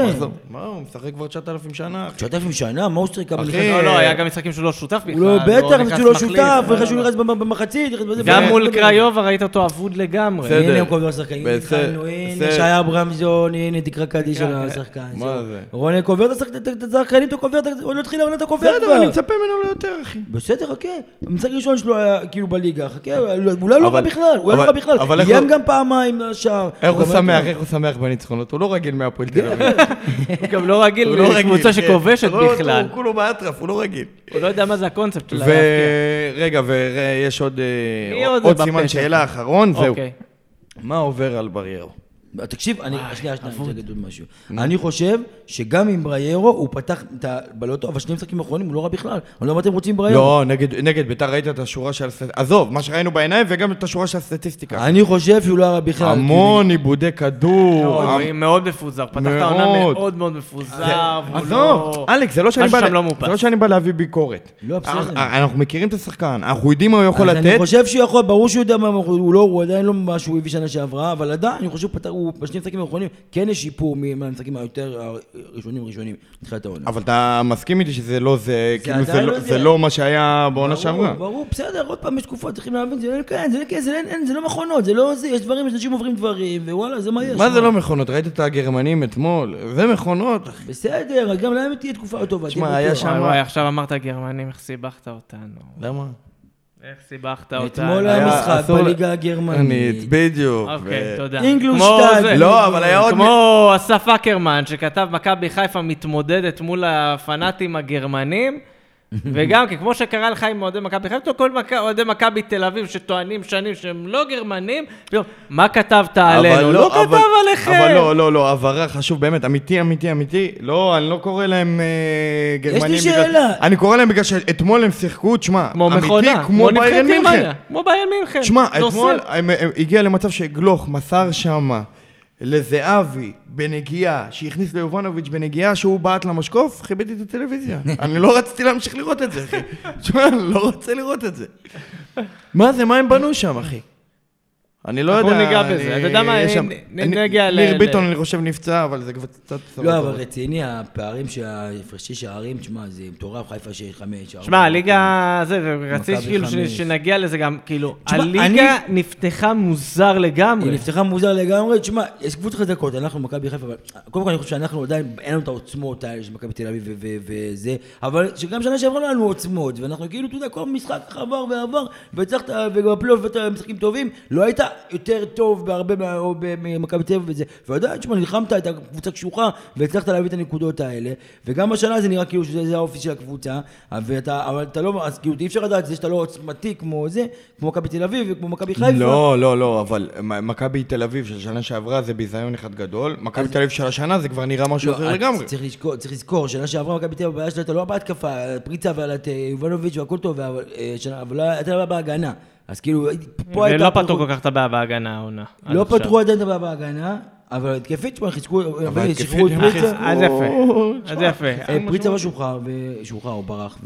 מה, הוא משחק כבר 9,000 שנה. 9,000 שנה, מה הוא שיחק? אבל אחי, לא, לא, היה גם משחקים שהוא לא שותף בכלל. הוא לא, בטח, שהוא לא. שותף, אחרי שהוא נכנס במחצית. גם מול קריובה ראית אותו אבוד לגמרי. בסדר. הנה כל הזמן שחקנים, בסדר, התחלנו, הנה בסדר. שי אברמזון, הנה תקרא קדיש של כן, השחקן. מה. זה? רונן קובר את השחק- את- את השחקנים, אתה קובר, עוד לא התחיל העונה, אתה קובר אני. מצפה ממנו ליותר, אחי. בסדר, חכה. המשחק הראשון שלו היה כאילו בליגה, חכה, אולי לא רע בכלל, אולי לא רע בכלל. אבל איך איים הוא- גם פעמיים לשער. איך הוא שמח, איך הוא שמח בניצחונות? הוא לא רגיל מהפועל תל אביב. הוא גם לא רגיל הוא לא רגיל, לקבוצה כן. שכובשת לא, בכלל. הוא כולו באטרף, הוא לא רגיל. הוא לא יודע מה זה הקונספט של. ורגע, ויש עוד אה, סימן? שאלה אחרון, זהו. אוקיי. מה עובר על בריירו? תקשיב, אני, שנייה, שנייה, אני רוצה להגיד עוד משהו. אני חושב שגם עם בריירו, הוא פתח את הבלוטו, אבל שני משחקים האחרונים הוא לא רע בכלל. אני לא יודע מה אתם רוצים עם בריירו. לא, נגד נגד ביתר ראית את השורה של... עזוב, מה שראינו בעיניים וגם את השורה של הסטטיסטיקה. אני חושב שהוא לא רע בכלל. המון עיבודי כדור. לא, מאוד מפוזר. פתח את העונה מאוד. מאוד מפוזר. עזוב, לא- אלכס, זה לא שאני בא. זה לא שאני בא להביא ביקורת. לא, בסדר. אנחנו- מכירים את השחקן, אנחנו יודעים מה הוא יכול אז אני לתת. חושב שהוא יכול, ברור שהוא יודע מה הוא לא, הוא עדיין לא מה שהוא הביא שנה שעברה, אבל עדיין, אני חושב שהוא הוא בשני המשחקים האחרונים, כן יש שיפור מהמשחקים היותר ראשונים ראשונים, מתחילת העונה. אבל אתה מסכים איתי שזה לא זה, כאילו זה לא- לא זה זה. לא מה שהיה בעונה שעברה. ברור, בסדר, עוד פעם יש תקופות, צריכים להבין, זה לא כן, זה לא כן, זה לא- זה לא מכונות, זה לא זה, יש דברים, יש אנשים עוברים דברים, ווואלה, זה מה יש. מה זה לא מכונות? ראית את הגרמנים אתמול? זה מכונות, אחי. בסדר, גם להם תהיה תקופה טובה. תשמע, היה. שם- עכשיו אמרת גרמנים, איך סיבכת אותנו. למה? איך סיבכת אותנו. אתמול היה משחק בליגה הגרמנית. בדיוק. אוקיי, תודה. זה. לא, אבל היה עוד... כמו אסף אקרמן, שכתב מכבי חיפה מתמודדת מול הפנאטים הגרמנים, וגם כי כמו שקרה לך עם אוהדי מכבי חיפה, כל אוהדי מכבי תל אביב שטוענים שנים שהם לא גרמנים, פתאום, מה כתבת עלינו? לא אבל- כתב עליכם. אבל לא, לא, לא, הבהרה חשוב באמת, אמיתי, אמיתי, אמיתי. לא, אני לא קורא להם אה, גרמנים. בגלל- שאלה. אני קורא להם בגלל שאתמול הם שיחקו, תשמע, כמו אמיתי, מכונה, כמו ביירן מינכן. כמו ביירן מינכן. תשמע. אתמול הם- הם- הגיע למצב שגלוך מסר שמה לזהבי בנגיעה, שהכניס ליובנוביץ' בנגיעה שהוא בעט למשקוף, כיבדתי את הטלוויזיה. אני לא רציתי להמשיך לראות את זה, אחי. תשמע, אני לא רוצה לראות את זה. מה זה, מה הם בנו שם, אחי? אני לא אנחנו יודע. ניגע אני- בזה. אתה יודע מה, נגיע ל- ניר ביטון, אני חושב, נפצע, אבל זה כבר קצת... לא, אבל רציני, הפערים שההפרשי שערים, תשמע, זה מטורף, חיפה שיש חמש. שמע, הליגה, זה, ורציתי מכבי כאילו. שנגיע לזה גם, כאילו, תשמע, הליגה נפתחה מוזר היא לגמרי. נפתחה מוזר לגמרי, תשמע, יש קבוצות חזקות, אנחנו מכבי חיפה, אבל קודם כל אני חושב שאנחנו עדיין, אין לנו את העוצמות האלה של מכבי תל אביב וזה, אבל שגם שנה שעברה לא היה לנו עוצמות, ואנחנו כאילו, אתה יודע, כל משחק עבר ועבר, והצלחת, ובפלייאוף ואתה משחקים טובים, לא היית יותר טוב בהרבה ממכבי תל אביב וזה, ועדיין, תשמע, נלחמת, הייתה קבוצה קשוחה, והצלחת להביא את הנקודות האלה, וגם בשנה זה נראה כאילו שזה זה האופי של הקבוצה, ואתה, אבל אתה לא, אז כאילו אי אפשר לדעת, זה שאתה לא עוצמתי כמו זה, כמו מכבי תל אביב וכמו מכבי חיפה. לא, לא, לא, אבל מכבי תל אביב של שנה שעברה זה ביזיון אחד גדול, מכבי תל אביב של השנה זה כבר נראה משהו אחר לא, לגמרי. צריך לזכור, צריך לזכור, שנה שעברה מכבי תל אביב, הבעיה שלה הייתה לא בהתקפה, פריצה ועל אה, יובנוביץ' והכל טוב, אבל, אה, אבל לא הייתה בהגנה. אז כאילו, פה הייתה... ולא פתרו כל כך את הבעיה בהגנה העונה. לא. פתרו עדיין את הבעיה בהגנה, אבל התקפית, תשמע, חיזקו, אבל שחררו את פריצה. אז יפה, אז יפה. אה, פריצה לא שוחרר, ושוחרר, הוא ברח,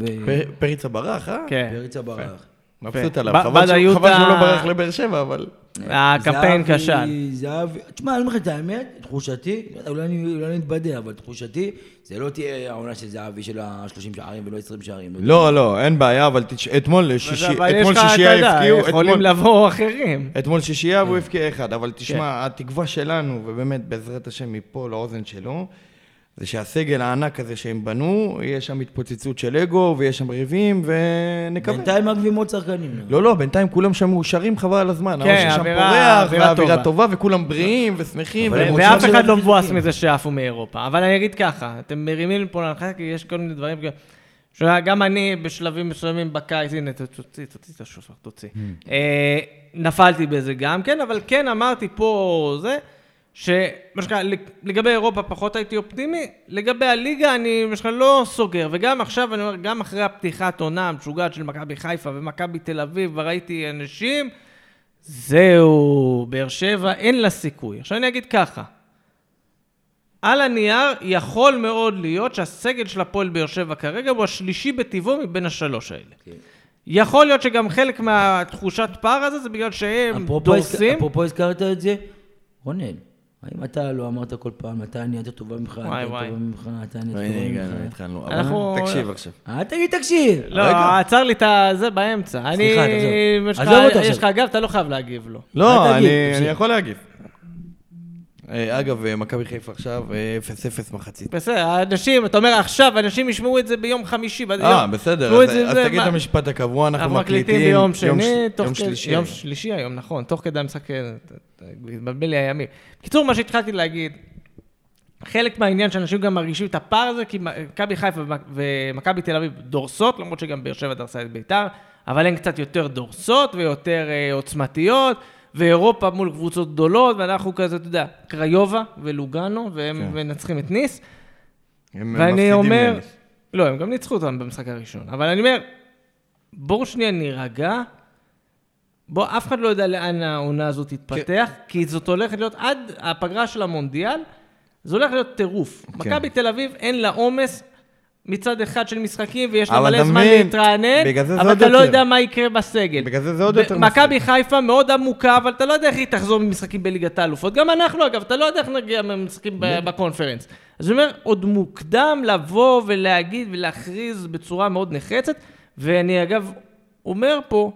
פריצה ברח, אה? כן. ופריצה ברח. מבסוט עליו. חבל שהוא- לא ברח לבאר שבע, אבל... הקמפיין כשל. זהבי, תשמע, אני אומר לך את האמת, תחושתי, אולי אני אולי אני אתבדה, אבל תחושתי, זה לא תהיה העונה של זהבי של ה-30 שערים ולא 20 שערים. לא, לא, אין בעיה, אבל אתמול שישייה הפקיעו, יכולים לבוא אחרים. אתמול שישייה כן. והוא הבקיע אחד, אבל תשמע, התקווה שלנו, ובאמת בעזרת השם מפה לאוזן שלו, זה שהסגל הענק הזה שהם בנו, יש שם התפוצצות של אגו, ויש שם ריבים, ונקווה. בינתיים מעכבים עוד שחקנים. לא, לא, בינתיים כולם שם מאושרים חבל על הזמן. כן, האושר שם אווירה- פורח, אווירה והאווירה טובה. טובה, וכולם בריאים ושמחים. ואף אחד לא מבואס. מזה שעפו מאירופה. אבל אני אגיד ככה, אתם מרימים פה להנחיה, כי יש כל מיני דברים, שגם אני בשלבים מסוימים בקיץ, הנה, תוציא, תוציא את השופר, תוציא. אה, נפלתי בזה גם כן, אבל כן אמרתי פה זה, שמה שנקרא, לג- לגבי אירופה פחות הייתי אופטימי, לגבי הליגה אני מה שנקרא לא סוגר, וגם עכשיו אני אומר, גם אחרי הפתיחת עונה המשוגעת של מכבי חיפה ומכבי תל אביב, וראיתי אנשים, זהו, באר שבע, אין לה סיכוי. עכשיו אני אגיד ככה, על הנייר יכול מאוד להיות שהסגל של הפועל באר שבע כרגע הוא השלישי בטבעו מבין השלוש האלה. כן. יכול להיות שגם חלק מהתחושת פער הזה זה בגלל שהם אפרופו דורסים. אפרופו הזכרת את זה, רונן, האם אתה לא אמרת כל פעם, אתה אני יותר טובה ממך, אתה וואי. טובה ממך, אתה אני יותר טובה ממך. התחלנו. אנחנו- תקשיב עכשיו. אל תגיד תקשיב. לא. עצר לי את זה באמצע. אני... סליחה, תעזוב. יש לך- עזוב אותו יש. לך גב, אתה לא חייב להגיב לו. לא, תמשיך. אני יכול להגיב. אה, אגב, אה, מכבי חיפה עכשיו, אה, 0-0 מחצית. בסדר, אנשים, אתה אומר עכשיו, אנשים ישמעו את זה ביום חמישי. אה, בסדר, אז תגיד את המשפט הקבוע, אנחנו מקליטים. ביום שני, יום שלישי. יום. שלישי היום, נכון, תוך כדי המשחק, אה, התבלבל לי הימים. בקיצור, מה שהתחלתי להגיד, חלק מהעניין שאנשים גם מרגישים את הפער הזה, כי מכבי חיפה ומכ- ומכבי תל אביב דורסות, למרות שגם באר שבע דרסה את ביתר, אבל הן קצת יותר דורסות ויותר אה, עוצמתיות, ואירופה מול קבוצות גדולות, ואנחנו כזה, אתה יודע, קריובה ולוגאנו, והם כן. מנצחים את ניס. הם ואני אומר, לניס. לא, הם גם ניצחו אותם במשחק הראשון, אבל אני אומר, בואו שנייה נירגע, בוא, אף אחד לא יודע לאן העונה הזאת תתפתח, כי זאת הולכת להיות, עד הפגרה של המונדיאל, זה הולך להיות טירוף. כן. מכבי תל אביב, אין לה עומס מצד אחד של משחקים, ויש לה מלא זמן להתרענן, אבל אתה לא. יודע מה יקרה בסגל. בגלל זה זה עוד יותר מכבי חיפה מאוד עמוקה, אבל אתה לא יודע איך היא תחזור ממשחקים בליגת האלופות. גם אנחנו, אגב, אתה לא יודע איך נגיע ממשחקים ב- בקונפרנס. אז אני אומר, עוד מוקדם לבוא ולהגיד ולהכריז בצורה מאוד נחרצת, ואני אגב אומר פה,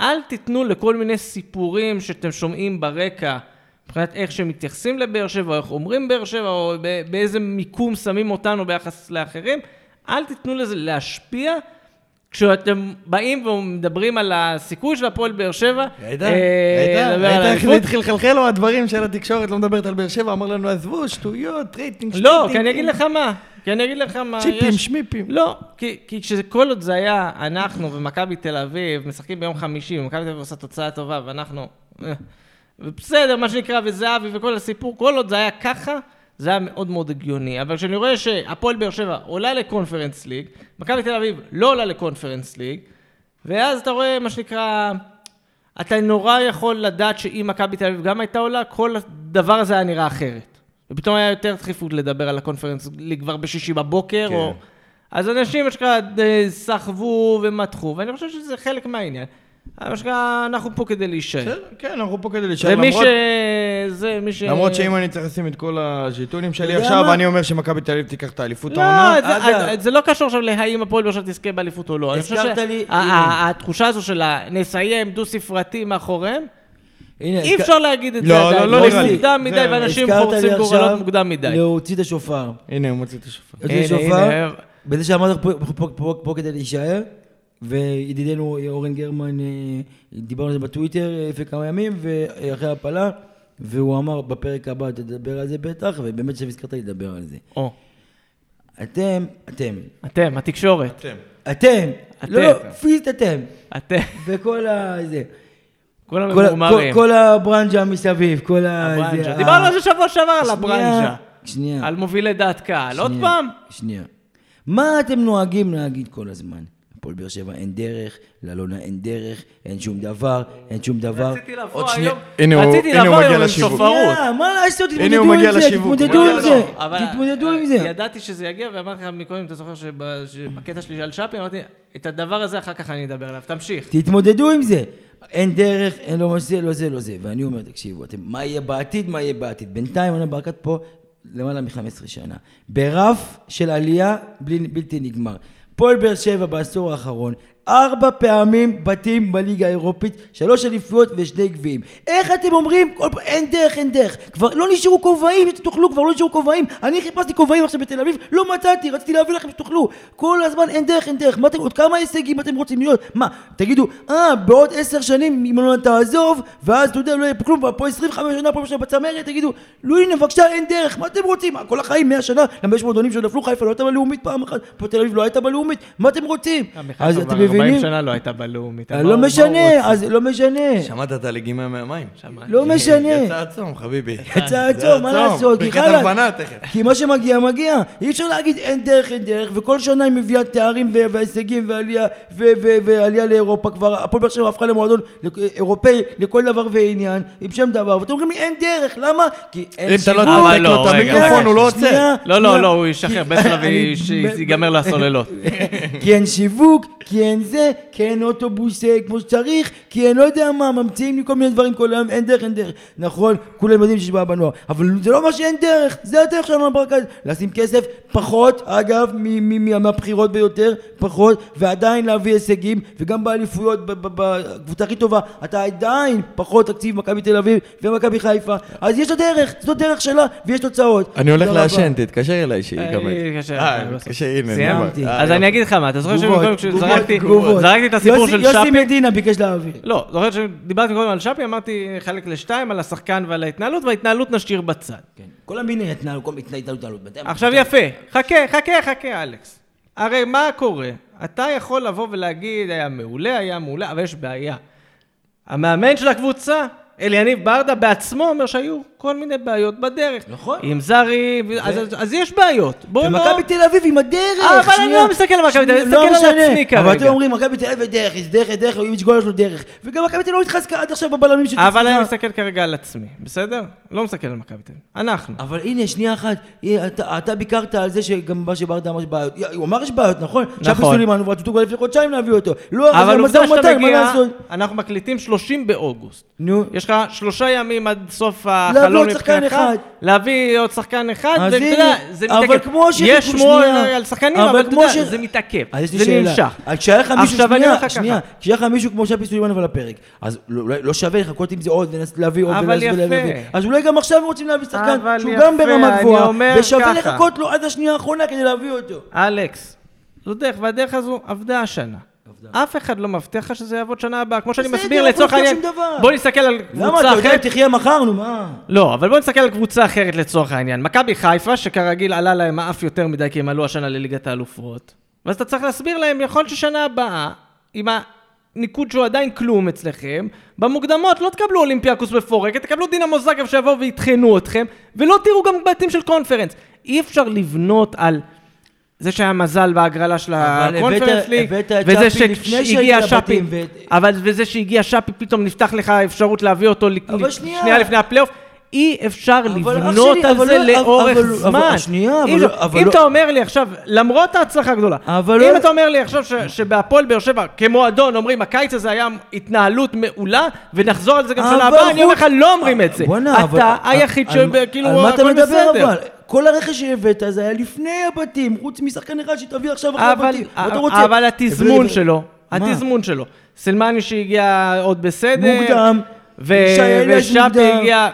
אל תיתנו לכל מיני סיפורים שאתם שומעים ברקע, מבחינת איך שמתייחסים לבאר שבע, או איך אומרים באר שבע, או באיזה מיקום שמים אותנו ביחס לאחרים, אל תיתנו לזה להשפיע. כשאתם באים ומדברים על הסיכוי של הפועל באר שבע, ראית? אה, ראית? איך? זה התחיל לחלחל לו הדברים של התקשורת לא מדברת על באר שבע, אמר לנו עזבו, שטויות, רייטינג, לא, שטויות, כי אני אגיד לך מה, כי אני אגיד לך מה, צ'יפים, יש- שמיפים. לא, כי, כשכל עוד זה היה אנחנו ומכבי תל אביב משחקים ביום חמישי, ומכבי תל אביב עושה תוצאה טובה, ואנחנו... אה, ובסדר, מה שנקרא, וזהבי וכל הסיפור, כל עוד זה היה ככה, זה היה מאוד מאוד הגיוני. אבל כשאני רואה שהפועל באר שבע עולה לקונפרנס ליג, מכבי תל אביב לא עולה לקונפרנס ליג, ואז אתה רואה, מה שנקרא, אתה נורא יכול לדעת שאם מכבי תל אביב גם הייתה עולה, כל הדבר הזה היה נראה אחרת. ופתאום היה יותר דחיפות לדבר על הקונפרנס ליג כבר בשישי בבוקר, כן. או... אז אנשים, מה שנקרא, ד- סחבו ומתחו, ואני חושב שזה חלק מהעניין. אנחנו פה כדי להישאר. כן, אנחנו פה כדי להישאר, ומי ש... זה, מי ש... למרות שאם אני צריך לשים את כל הז'יטונים שלי עכשיו? אני אומר שמכבי תל אביב תיקח את האליפות לא, העונה. זה- אגב- זה לא קשור עכשיו להאם הפועל באר שבע תזכה באליפות או לא. אני הזכרת לי- התחושה הזו של הנסיים דו-ספרתי מאחוריהם, אי אפשר להגיד את לא, זה לא, עדיין. לא זה נראה לי. מוקדם מדי, ואנשים לי גורלות מוקדם מדי. להוציא את השופר. הנה, הוא מוציא את השופר. בזה שאמרת פה כדי להישאר, וידידנו אורן גרמן, אה, דיברנו על זה בטוויטר אה, לפני כמה ימים, ואחרי ההפלה, והוא אמר בפרק הבא תדבר על זה בטח, ובאמת עכשיו הזכרת לי לדבר על זה. או, אתם, אתם, אתם, התקשורת. אתם. אתם, אתם. לא, לא, פיזית אתם, אתם, וכל ה... זה, כל ה- ממורמרים. כל- כל הברנז'ה מסביב, כל ה... הברנז'ה. זה, דיברנו על זה שבוע שעבר, על הברנז'ה. שנייה. על מובילי דעת קהל. עוד פעם? שנייה. מה אתם נוהגים להגיד כל הזמן? הפועל באר שבע אין דרך, לאלונה אין דרך, אין שום דבר, אין שום דבר. רציתי לבוא. היום, רציתי לבוא היום עם. שנייה, מה לעשות? תתמודדו עם זה, תתמודדו עם זה, תתמודדו עם זה. ידעתי שזה יגיע, ואמרתי לך מקודם, אתה זוכר שב- שבקטע שלי על שפי, אמרתי, את הדבר הזה אחר כך אני אדבר עליו. תמשיך. תתמודדו עם זה. אין דרך, אין לא זה, לא זה, לא זה. ואני אומר, תקשיבו, אתם, מה יהיה בעתיד, מה יהיה בעתיד. בינתיים אני ברקת פה למעלה מ-15 שנה. ברף של עלייה בלתי נגמר. פועל באר שבע בעשור האחרון ארבע פעמים בתים בליגה האירופית, שלוש אליפויות ושני גביעים. איך אתם אומרים? כל פעם, אין דרך, אין דרך. כבר לא נשארו כובעים, שתאכלו, כבר לא נשארו כובעים. אני חיפשתי כובעים עכשיו בתל אביב, לא מצאתי, רציתי להביא לכם שתאכלו. כל הזמן אין דרך, אין דרך. מה אתם, עוד כמה הישגים אתם רוצים להיות? מה, תגידו, אה, בעוד עשר שנים, אם לא תעזוב, ואז אתה יודע, לא יהיה פה כלום, פה 25 שנה, פה עכשיו בצמרת, תגידו, לא הנה, בבקשה, אין דרך, מה אתם רוצים? כל החיים, 100 שנה, למה יש מועדונים שנפלו, חיפה לא הייתה בלאומית פעם אחת, פה תל אביב לא הייתה בלאומית, מה אתם רוצים? אז אתם כבר 40 מבינים? שנה לא הייתה בלאומית. אה, לא משנה? אז לא משנה. שמעת את הלגימה מהמים? לא משנה. יצא הצום, חביבי. יצא הצום, מה לעשות? כי ברכת חלאס. כי מה שמגיע, מגיע. אי אפשר להגיד אין דרך, אין דרך, וכל שנה היא מביאה תארים והישגים ועלייה, לאירופה כבר. הפועל באר שבע הפכה למועדון אירופאי לכל דבר ועניין, עם שם דבר, ואתם אומרים לי אין דרך, למה? כי אין אם אתה לא שיווק. לו לא, את המיקרופון. הוא לא עוצר. לא, לא. לא, הוא ישחרר, י- ייגמר לו הסוללות. כי אין שיווק, כי אין זה, כי אין אוטובוס אה, כמו שצריך, כי אין לא יודע מה, ממציאים לי כל מיני דברים כל היום, אין דרך, אין דרך. נכון, כולם יודעים שיש בעיה בנוער, אבל זה לא אומר שאין דרך, זה הדרך שלנו בברקת, לשים כסף פחות, אגב, מ- מ- מ- מהבחירות ביותר, פחות, ועדיין להביא הישגים, וגם באליפויות, ב- ב- בקבוצה הכי טובה, אתה עדיין פחות תקציב מכבי תל אביב ומכבי חיפה, אז יש לה דרך, זאת דרך שלה, ויש תוצאות. אני הולך. לעשן, תתקשר אליי אה, אני בסוף. מתקשר, הנה, סיימתי. אז אני אגיד לך מה, אתה זוכר תגובות, כשזרקתי תגובות. זרקתי את הסיפור יוסי- של יוסי שפי, מדינה ביקש להעביר. לא, זוכר שדיברתי קודם על שפי, אמרתי חלק לשתיים, על השחקן ועל ההתנהלות, וההתנהלות נשאיר בצד. כן. כל המיני התנהלות, כל מיני התנהלות, התנהלות. עכשיו יפה, חכה, חכה, חכה, אלכס. הרי מה קורה? אתה יכול לבוא ולהגיד, היה מעולה, היה מעולה, אבל יש בעיה. המאמן של הקבוצה, אליניב ברדה בעצמו אומר שהיו כל מיני בעיות בדרך. נכון. עם זרים, אז, אז, אז יש בעיות. בואו לא... ומכבי תל אביב עם הדרך, אבל אני לא מסתכל על מכבי תל אביב, אני לא מסתכל על משנה. עצמי כרגע. אבל אתם אומרים, מכבי תל אביב דרך, יש דרך, יש דרך, איביץ' גול יש לו דרך. וגם מכבי תל אביב לא התחזקה עד עכשיו בבלמים של אבל אני. מסתכל כרגע על עצמי, בסדר? לא מסתכל על מכבי תל אביב. אנחנו. אבל הנה, שנייה אחת, אה, אתה, אתה ביקרת על זה שגם מה שברדה אמר יש בעיות. הוא אמר יש בעיות, נכון? שפי נכון. סולימאן, ורצו כבר לפני חודשיים להביא אותו. לא, אבל זה משא עובדה שאתה ומתן, מה מגיע, לעשות? אנחנו מקליטים 30 באוגוסט. נו, יש לך שלושה ימים עד סוף להביא החלון עוד שחקן מבחינתך. להביא עוד שחקן אחד, ואתה יודע, זה אבל מתעכב. כמו ש- יש. שמועות על שחקנים, אבל אבל אתה יודע, זה מתעכב, זה. נמשך. כשהיה לך מישהו, שנייה, כשהיה לך מישהו כמו שפי סולימאן על הפרק, אז לא- לא לא שווה לחכות עם זה עוד, ולנסות להביא עוד, אבל יפה. אז אולי גם עכשיו רוצים להביא שחקן אבל שהוא גם ברמה גבוהה, ושווה. לחכות לו עד השנייה האחרונה כדי להביא אותו. אלכס, זו דרך, והדרך הזו עבדה השנה. אף אחד לא מבטיח לך שזה יעבוד שנה הבאה, כמו שאני מסביר אבל לצורך לא העניין. בוא נסתכל על למה קבוצה אתה יודע, אחרת. תחיה מחר, נו מה? לא, אבל בוא נסתכל על קבוצה אחרת לצורך העניין. מכבי חיפה, שכרגיל עלה להם האף יותר מדי כי הם עלו השנה לליגת האלופות. ואז אתה צריך להסביר להם, יכול להיות ששנה הבאה, עם הניקוד שהוא עדיין כלום אצלכם, במוקדמות לא תקבלו אולימפיאקוס מפורקת, תקבלו דינמו זאגרב שיבואו ויטחנו אתכם, ולא תראו גם בתים של קונפרנס. אי אפשר לבנות על... זה שהיה מזל בהגרלה של הקונפרנס ליג, וזה שהגיע שפי, אבל וזה שהגיע שפי, פתאום נפתח לך אפשרות להביא אותו. שנייה לפני הפלייאוף. אי אפשר לבנות שלי, על זה לא- לאורך אבל- אבל- זמן. שנייה, אבל אי לא- אבל אם לא- אתה אומר לי עכשיו, למרות ההצלחה הגדולה, אבל אם לא- אתה אומר לי עכשיו ש- שבהפועל באר שבע, כמועדון, אומרים, הקיץ הזה היה התנהלות מעולה, ונחזור על זה גם שנה הבאה, אני אומר לך, לא אומרים את זה. אתה היחיד שכאילו, הכל בסדר. כל הרכש שהבאת זה היה לפני הבתים, חוץ משחקן אחד שתביא עכשיו אחרי הבתים. אבל התזמון שלו? התזמון שלו. סלמני שהגיע עוד בסדר. מוקדם. ו- שי אליאס ושפי מוקדם. הגיע...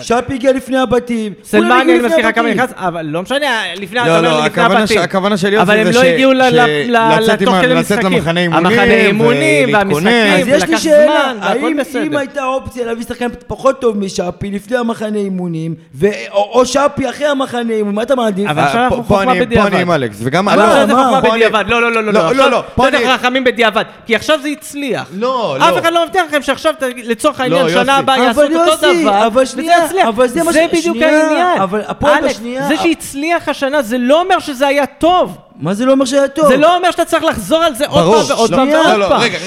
שפי הגיע לפני הבתים. סלמני, אני לפני מזכיר לך כמה הבתים. נכנס, אבל לא משנה, לפני, לא, אתה אומר לא, לפני הכוונה הבתים. ש- הכוונה של יוסי אבל הם זה לא הגיעו לתוך כדי משחקים. למחנה אימונים המחנה אימונים. והמשחקים, אז יש לי ולקח שאלה, זמן, והכל האם אם. הייתה אופציה להביא שחקן פחות טוב משאפי לפני המחנה אימונים, או שפי אחרי המחנה אימונים, מה אתה מעדיף? אבל עכשיו אה, אנחנו פה- פה חוכמה אני- פה בדיעבד. אני עם אלכס, וגם... לא, עכשיו זה מה? חוכמה בדיעבד, לא, לא, לא, לא, לא, עכשיו לא, לא, פה אני- חכמים בדיעבד, כי עכשיו זה הצליח. לא, אף לא. אחד לא מבטיח לכם שעכשיו, לצורך העניין. שנה הבאה יעשו אותו יוסי, דבר, אבל שנייה, יצליח. אבל זה ש- זה בדיוק שנייה, העניין. אבל הפועל בשנייה- זה שהצליח השנה, זה לא אומר שזה היה טוב. מה זה לא אומר שהיה טוב? זה לא אומר שאתה צריך לחזור על זה עוד. פעם ועוד לא, פעם. ועוד לא, לא, פעם. רגע,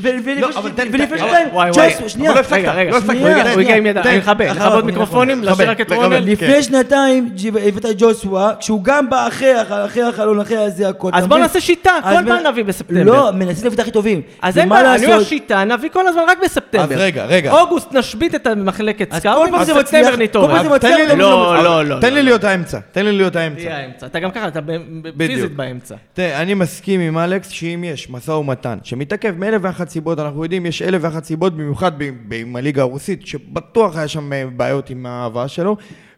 ולפני- לא, שנתיים, וואי, וואי. ג'סו, שנייה, אבל לא הפסקת, רגע, רגע, שנייה, הוא הגיע עם תן, אני מכבד, תן, לכבות מיקרופונים, להשאיר רק את תקבל, רונן. כן. לפני שנתיים הבאת את ג'וסווה, כשהוא גם בא אחרי אחרי החלון, אחרי הזעקות. אז אתה בוא? נעשה שיטה, אז כל פעם נביא בספטמבר. לא, מנסים להביא את הכי טובים. אז אין בעיה, אני אומר? שיטה, נביא כל הזמן רק בספטמבר. אז רגע, רגע. אוגוסט נשבית את המחלקת אז זה בספטמבר מצליח, נתעורר. כל פעם זה תן לי מצליח, להיות- לא, לא, לא. תן לי להיות האמצע, תן לי להיות האמצע. תהיה האמצע. אתה גם ככה, אתה להפסיד באמצע. תראה, אני מסכים עם אלכס שאם יש משא ומתן שמתעכב מאלף ואחת סיבות, אנחנו יודעים, יש אלף ואחת סיבות, במיוחד עם הליגה הרוסית, שבטוח היה שם אה, בעיות עם ההבאה שלו,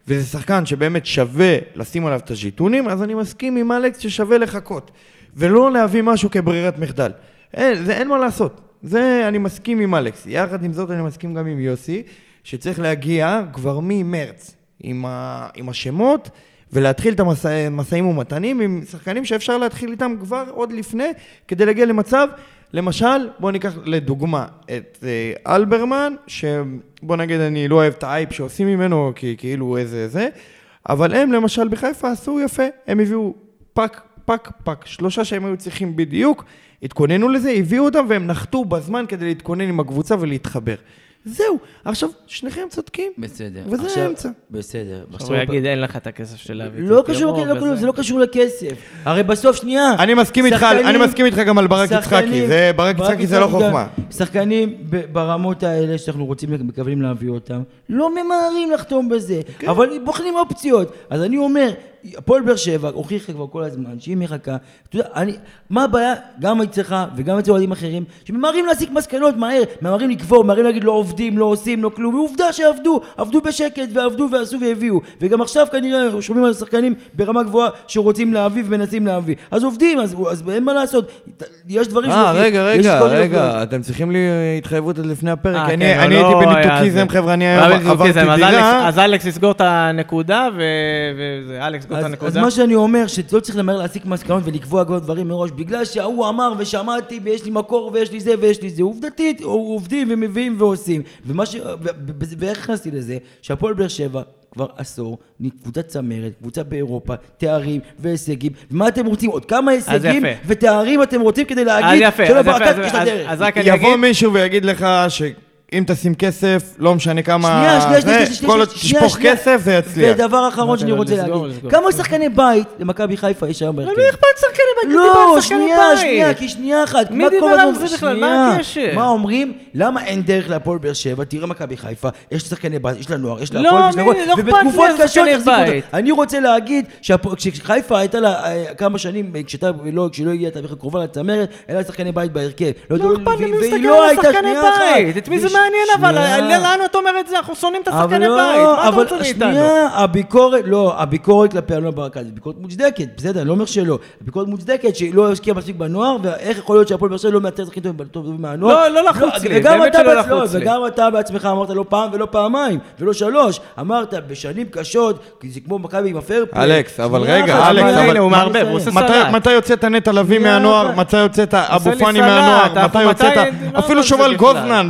וזה שחקן שבאמת שווה לשים עליו את הז'יטונים, אז אני מסכים עם אלכס ששווה לחכות, ולא להביא משהו כברירת מחדל. אין, זה אין מה לעשות. זה, אני מסכים עם אלכס. יחד עם זאת, אני מסכים גם עם יוסי, שצריך להגיע כבר ממרץ עם, ה, עם השמות, ולהתחיל את המשאים ומתנים עם שחקנים שאפשר להתחיל איתם כבר עוד לפני, כדי להגיע למצב, למשל, בואו ניקח לדוגמה את אה, אלברמן, שבוא נגיד אני לא אוהב את האייפ שעושים ממנו, כי כאילו איזה זה, אבל הם למשל בחיפה עשו יפה, הם הביאו פאק, פאק, פאק, שלושה שהם היו צריכים בדיוק, התכוננו לזה, הביאו אותם והם נחתו בזמן כדי להתכונן עם הקבוצה ולהתחבר. זהו, עכשיו, שניכם צודקים. בסדר. וזה עכשיו- האמצע. בסדר. עכשיו הוא יגיד, אין לך את הכסף של להביא לא את קשור, פירו, לא קשור, וזה. זה לא קשור לכסף. הרי בסוף, שנייה. אני מסכים איתך, אני מסכים איתך גם על ברק יצחקי, זה, ברק יצחקי זה לא חוכמה. שחקנים ברמות האלה שאנחנו רוצים, מקווים להביא אותם, לא ממהרים לחתום בזה, כן. אבל בוחנים אופציות. אז אני אומר, הפועל באר שבע הוכיחה כבר כל הזמן שהיא מחכה. אתה יודע, אני, מה הבעיה, גם אצלך וגם אצל אוהדים אחרים, שממהרים להסיק מסקנות מהר, ממהרים לקבור, ממהרים להגיד לא עובדים, לא עושים, לא כלום, ועובדה שעבדו, עבדו בשקט ועבדו ועשו והביאו. וגם עכשיו כנראה שומעים על שחקנים ברמה גבוהה שרוצים להביא ומנסים להביא. אז עובדים, אז, אז אין מה לעשות. יש דברים אה, שלוקחים- רגע, רגע, רגע. אתם צריכים לי התחייבות עד לפני הפרק, אה, אני כן, אני לא הייתי היה בניתוקיזם. חבר'ה, אני עברתי דירה. אז אלכס יסגור את הנקודה, ו- וזה, אלכס יסגור את אז, אז. מה שאני אומר, שלא צריך למהר להסיק מסקנות ולקבוע כבר דברים מראש, בגלל שההוא אמר ושמעתי ויש לי מקור ויש לי זה ויש לי זה, עובדתית, עובדים ומביאים ועושים. ומה ש... ואיך נכנסתי לזה? שהפועל באר שבע כבר עשור, קבוצת צמרת, קבוצה באירופה, תארים והישגים. ומה אתם רוצים? עוד כמה הישגים. ותארים אתם רוצים כדי להגיד שלא ברקת יש לה אז- דרך? אז רק אני אגיד... יבוא מישהו ויגיד לך שאם תשים כסף, לא משנה כמה... שנייה, שנייה, שנייה, שנייה, כל עוד שנייה, תשפוך שנייה. כסף, זה יצליח. ודבר אחרון שאני רוצה להגיד. כמה שחקני בית למכבי חיפה יש היום בהרכב? למי אכפת שחקני בית? לא, שנייה. שנייה, כי שנייה אחת. מי מה דיבר על זה בכלל? מה שנייה. הקשר? מה אומרים? למה אין דרך להפועל באר שבע? תראה מכבי חיפה, יש שחקני בית, יש לה נוער, יש לה לא, יש לה מי- הכל, לא אכפת לי ובתקופות קשות שחקני יחזיקו. בית. אני רוצה להגיד שהפועל- כשחיפה הייתה לה אה, כמה שנים, אה, כשהייתה- לא- כשלא הגיעה הייתה בכלל קרובה לצמרת, היה לה שחקני בית בהרכב. לא אכפת לי מי והיא מסתכל לא על הייתה שחקני שנייה אחת. בית. את מי זה וש- מעניין אבל? לאן אתה אומר את זה? אנחנו שונאים את אבל השחקני לא, בית. מה אתה רוצה מאיתנו? שנייה, הביקורת, לא, הביקורת כלפי אלונה ברקת, זו ביקורת מוצדקת, בסדר, אני לא אומר שלא. הביקורת מוצדקת שהיא לא השקיעה מספיק בנוער, ואיך יכול להיות שהפועל באר שבע לא מייצר שחקנים טובים מהנוער. לא, לא לחוץ לי, באמת שלא לא, לחוץ לי. וגם אתה בעצמך אמרת לא פעם ולא פעמיים, ולא שלוש, אמרת בשנים קשות, כי זה כמו מכבי עם הפרפליי. אלכס, אבל רגע, אלכס, אבל- אבל- הנה, הוא מה מערבב, אני הוא עושה אסיים? מתי- סלט. מתי יוצאת הלוי שנייה מהנוער? מתי יוצאת אבו פאני מהנוער? מתי יוצאת... לא אפילו שובל את זה בכלל.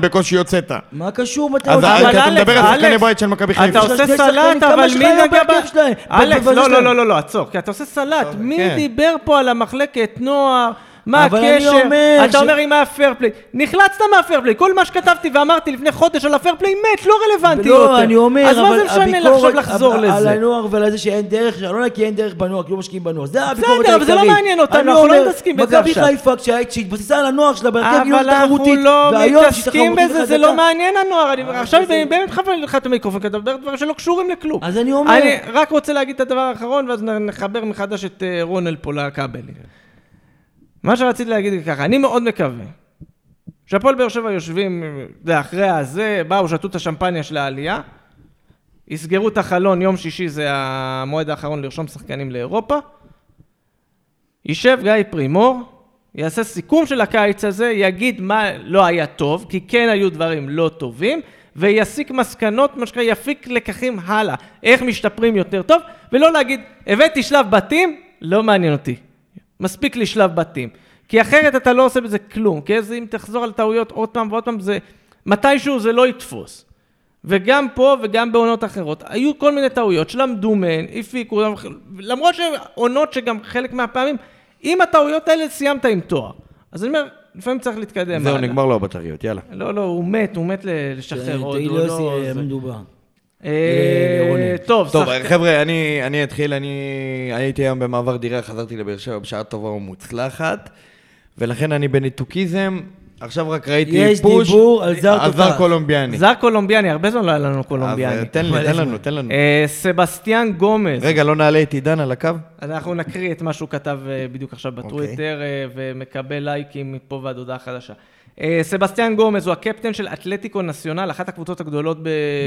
יוצאת. מה קשור? מתי אז אבל אתה מדבר על שחקני בית של מכבי אתה חיפה. לה עושה שני סלט, כמה אבל מי נגע בהרכב ב... שלהם? אלכס, לא, שלהם. לא, לא, לא, לא, עצור, כי אתה עושה סלט. מי כן. דיבר פה על המחלקת נוער? מה אבל אני הקשר? אומר אתה ש- אומר אם היה פייר פליי. נחלצת מהפייר פליי. כל מה שכתבתי ואמרתי לפני חודש על הפייר פליי מת, לא רלוונטי יותר. לא, אני אומר, אז מה זה משנה עכשיו לחזור על- על לזה? הנוער ועל זה שאין דרך, שאלונה כי אין דרך בנוער, כי לא משקיעים בנוער. זה הביקורת העיקרית. אבל זה לא מעניין אותנו, אני אנחנו לא מתעסקים בזה מכבי עכשיו. חיפה, כשהיה- כשהתבססה על הנוער שלה בהרכב, היא לא אבל אנחנו. לא מתעסקים בזה, זה. לא מעניין הנוער. אני עכשיו בסדר. באמת חבל לך את המיקרופון, כי אתה מדבר דברים שלא קשורים לכלום. אז אני אומר- אני רק רוצה להגיד את הדבר האחרון, ואז נחבר מחדש את אה, רונל פה לכבל. מה שרציתי להגיד זה ככה, אני מאוד מקווה שהפועל באר שבע יושבים, יודע, אחרי הזה, באו, שתו את השמפניה של העלייה, יסגרו את החלון, יום שישי זה המועד האחרון לרשום שחקנים לאירופה, יישב גיא פרימור, יעשה סיכום של הקיץ הזה, יגיד מה לא היה טוב, כי כן היו דברים לא טובים, ויסיק מסקנות, מה שנקרא, יפיק לקחים הלאה, איך משתפרים יותר טוב, ולא להגיד, הבאתי שלב בתים, לא מעניין אותי. מספיק לי שלב בתים. כי אחרת אתה לא עושה בזה כלום, כי אז אם תחזור על טעויות עוד פעם ועוד פעם, זה... מתישהו זה לא יתפוס. וגם פה וגם בעונות אחרות, היו כל מיני טעויות שלמדו מהן, הפיקו, למרות שעונות שגם חלק מהפעמים, עם הטעויות האלה סיימת עם תואר. אז אני אומר, לפעמים צריך להתקדם. זהו. נגמר לו הבטריות, יאללה. לא, לא, הוא מת, הוא מת לשחרר עוד. הוא לו לא- יוסי, זה. אה, לרונן. טוב, טוב, חבר'ה, אני, אני אתחיל, אני הייתי היום במעבר דירה, חזרתי לבאר שבע בשעה טובה ומוצלחת, ולכן אני בניתוקיזם. עכשיו רק ראיתי יש פוש, דיבור על זר על זר. קולומביאני. זר קולומביאני, הרבה זמן לא היה לנו אז, אה, קולומביאני. תן לי, תן לנו, תן לנו. אה, סבסטיאן גומז. רגע, לא נעלה את עידן על הקו? אנחנו נקריא את מה שהוא כתב אה, בדיוק עכשיו אוקיי. בטוויטר, אה, ומקבל לייקים מפה ועד הודעה חדשה. אה, סבסטיאן גומז הוא הקפטן של אתלטיקו נציונל, אחת הקבוצות הגדולות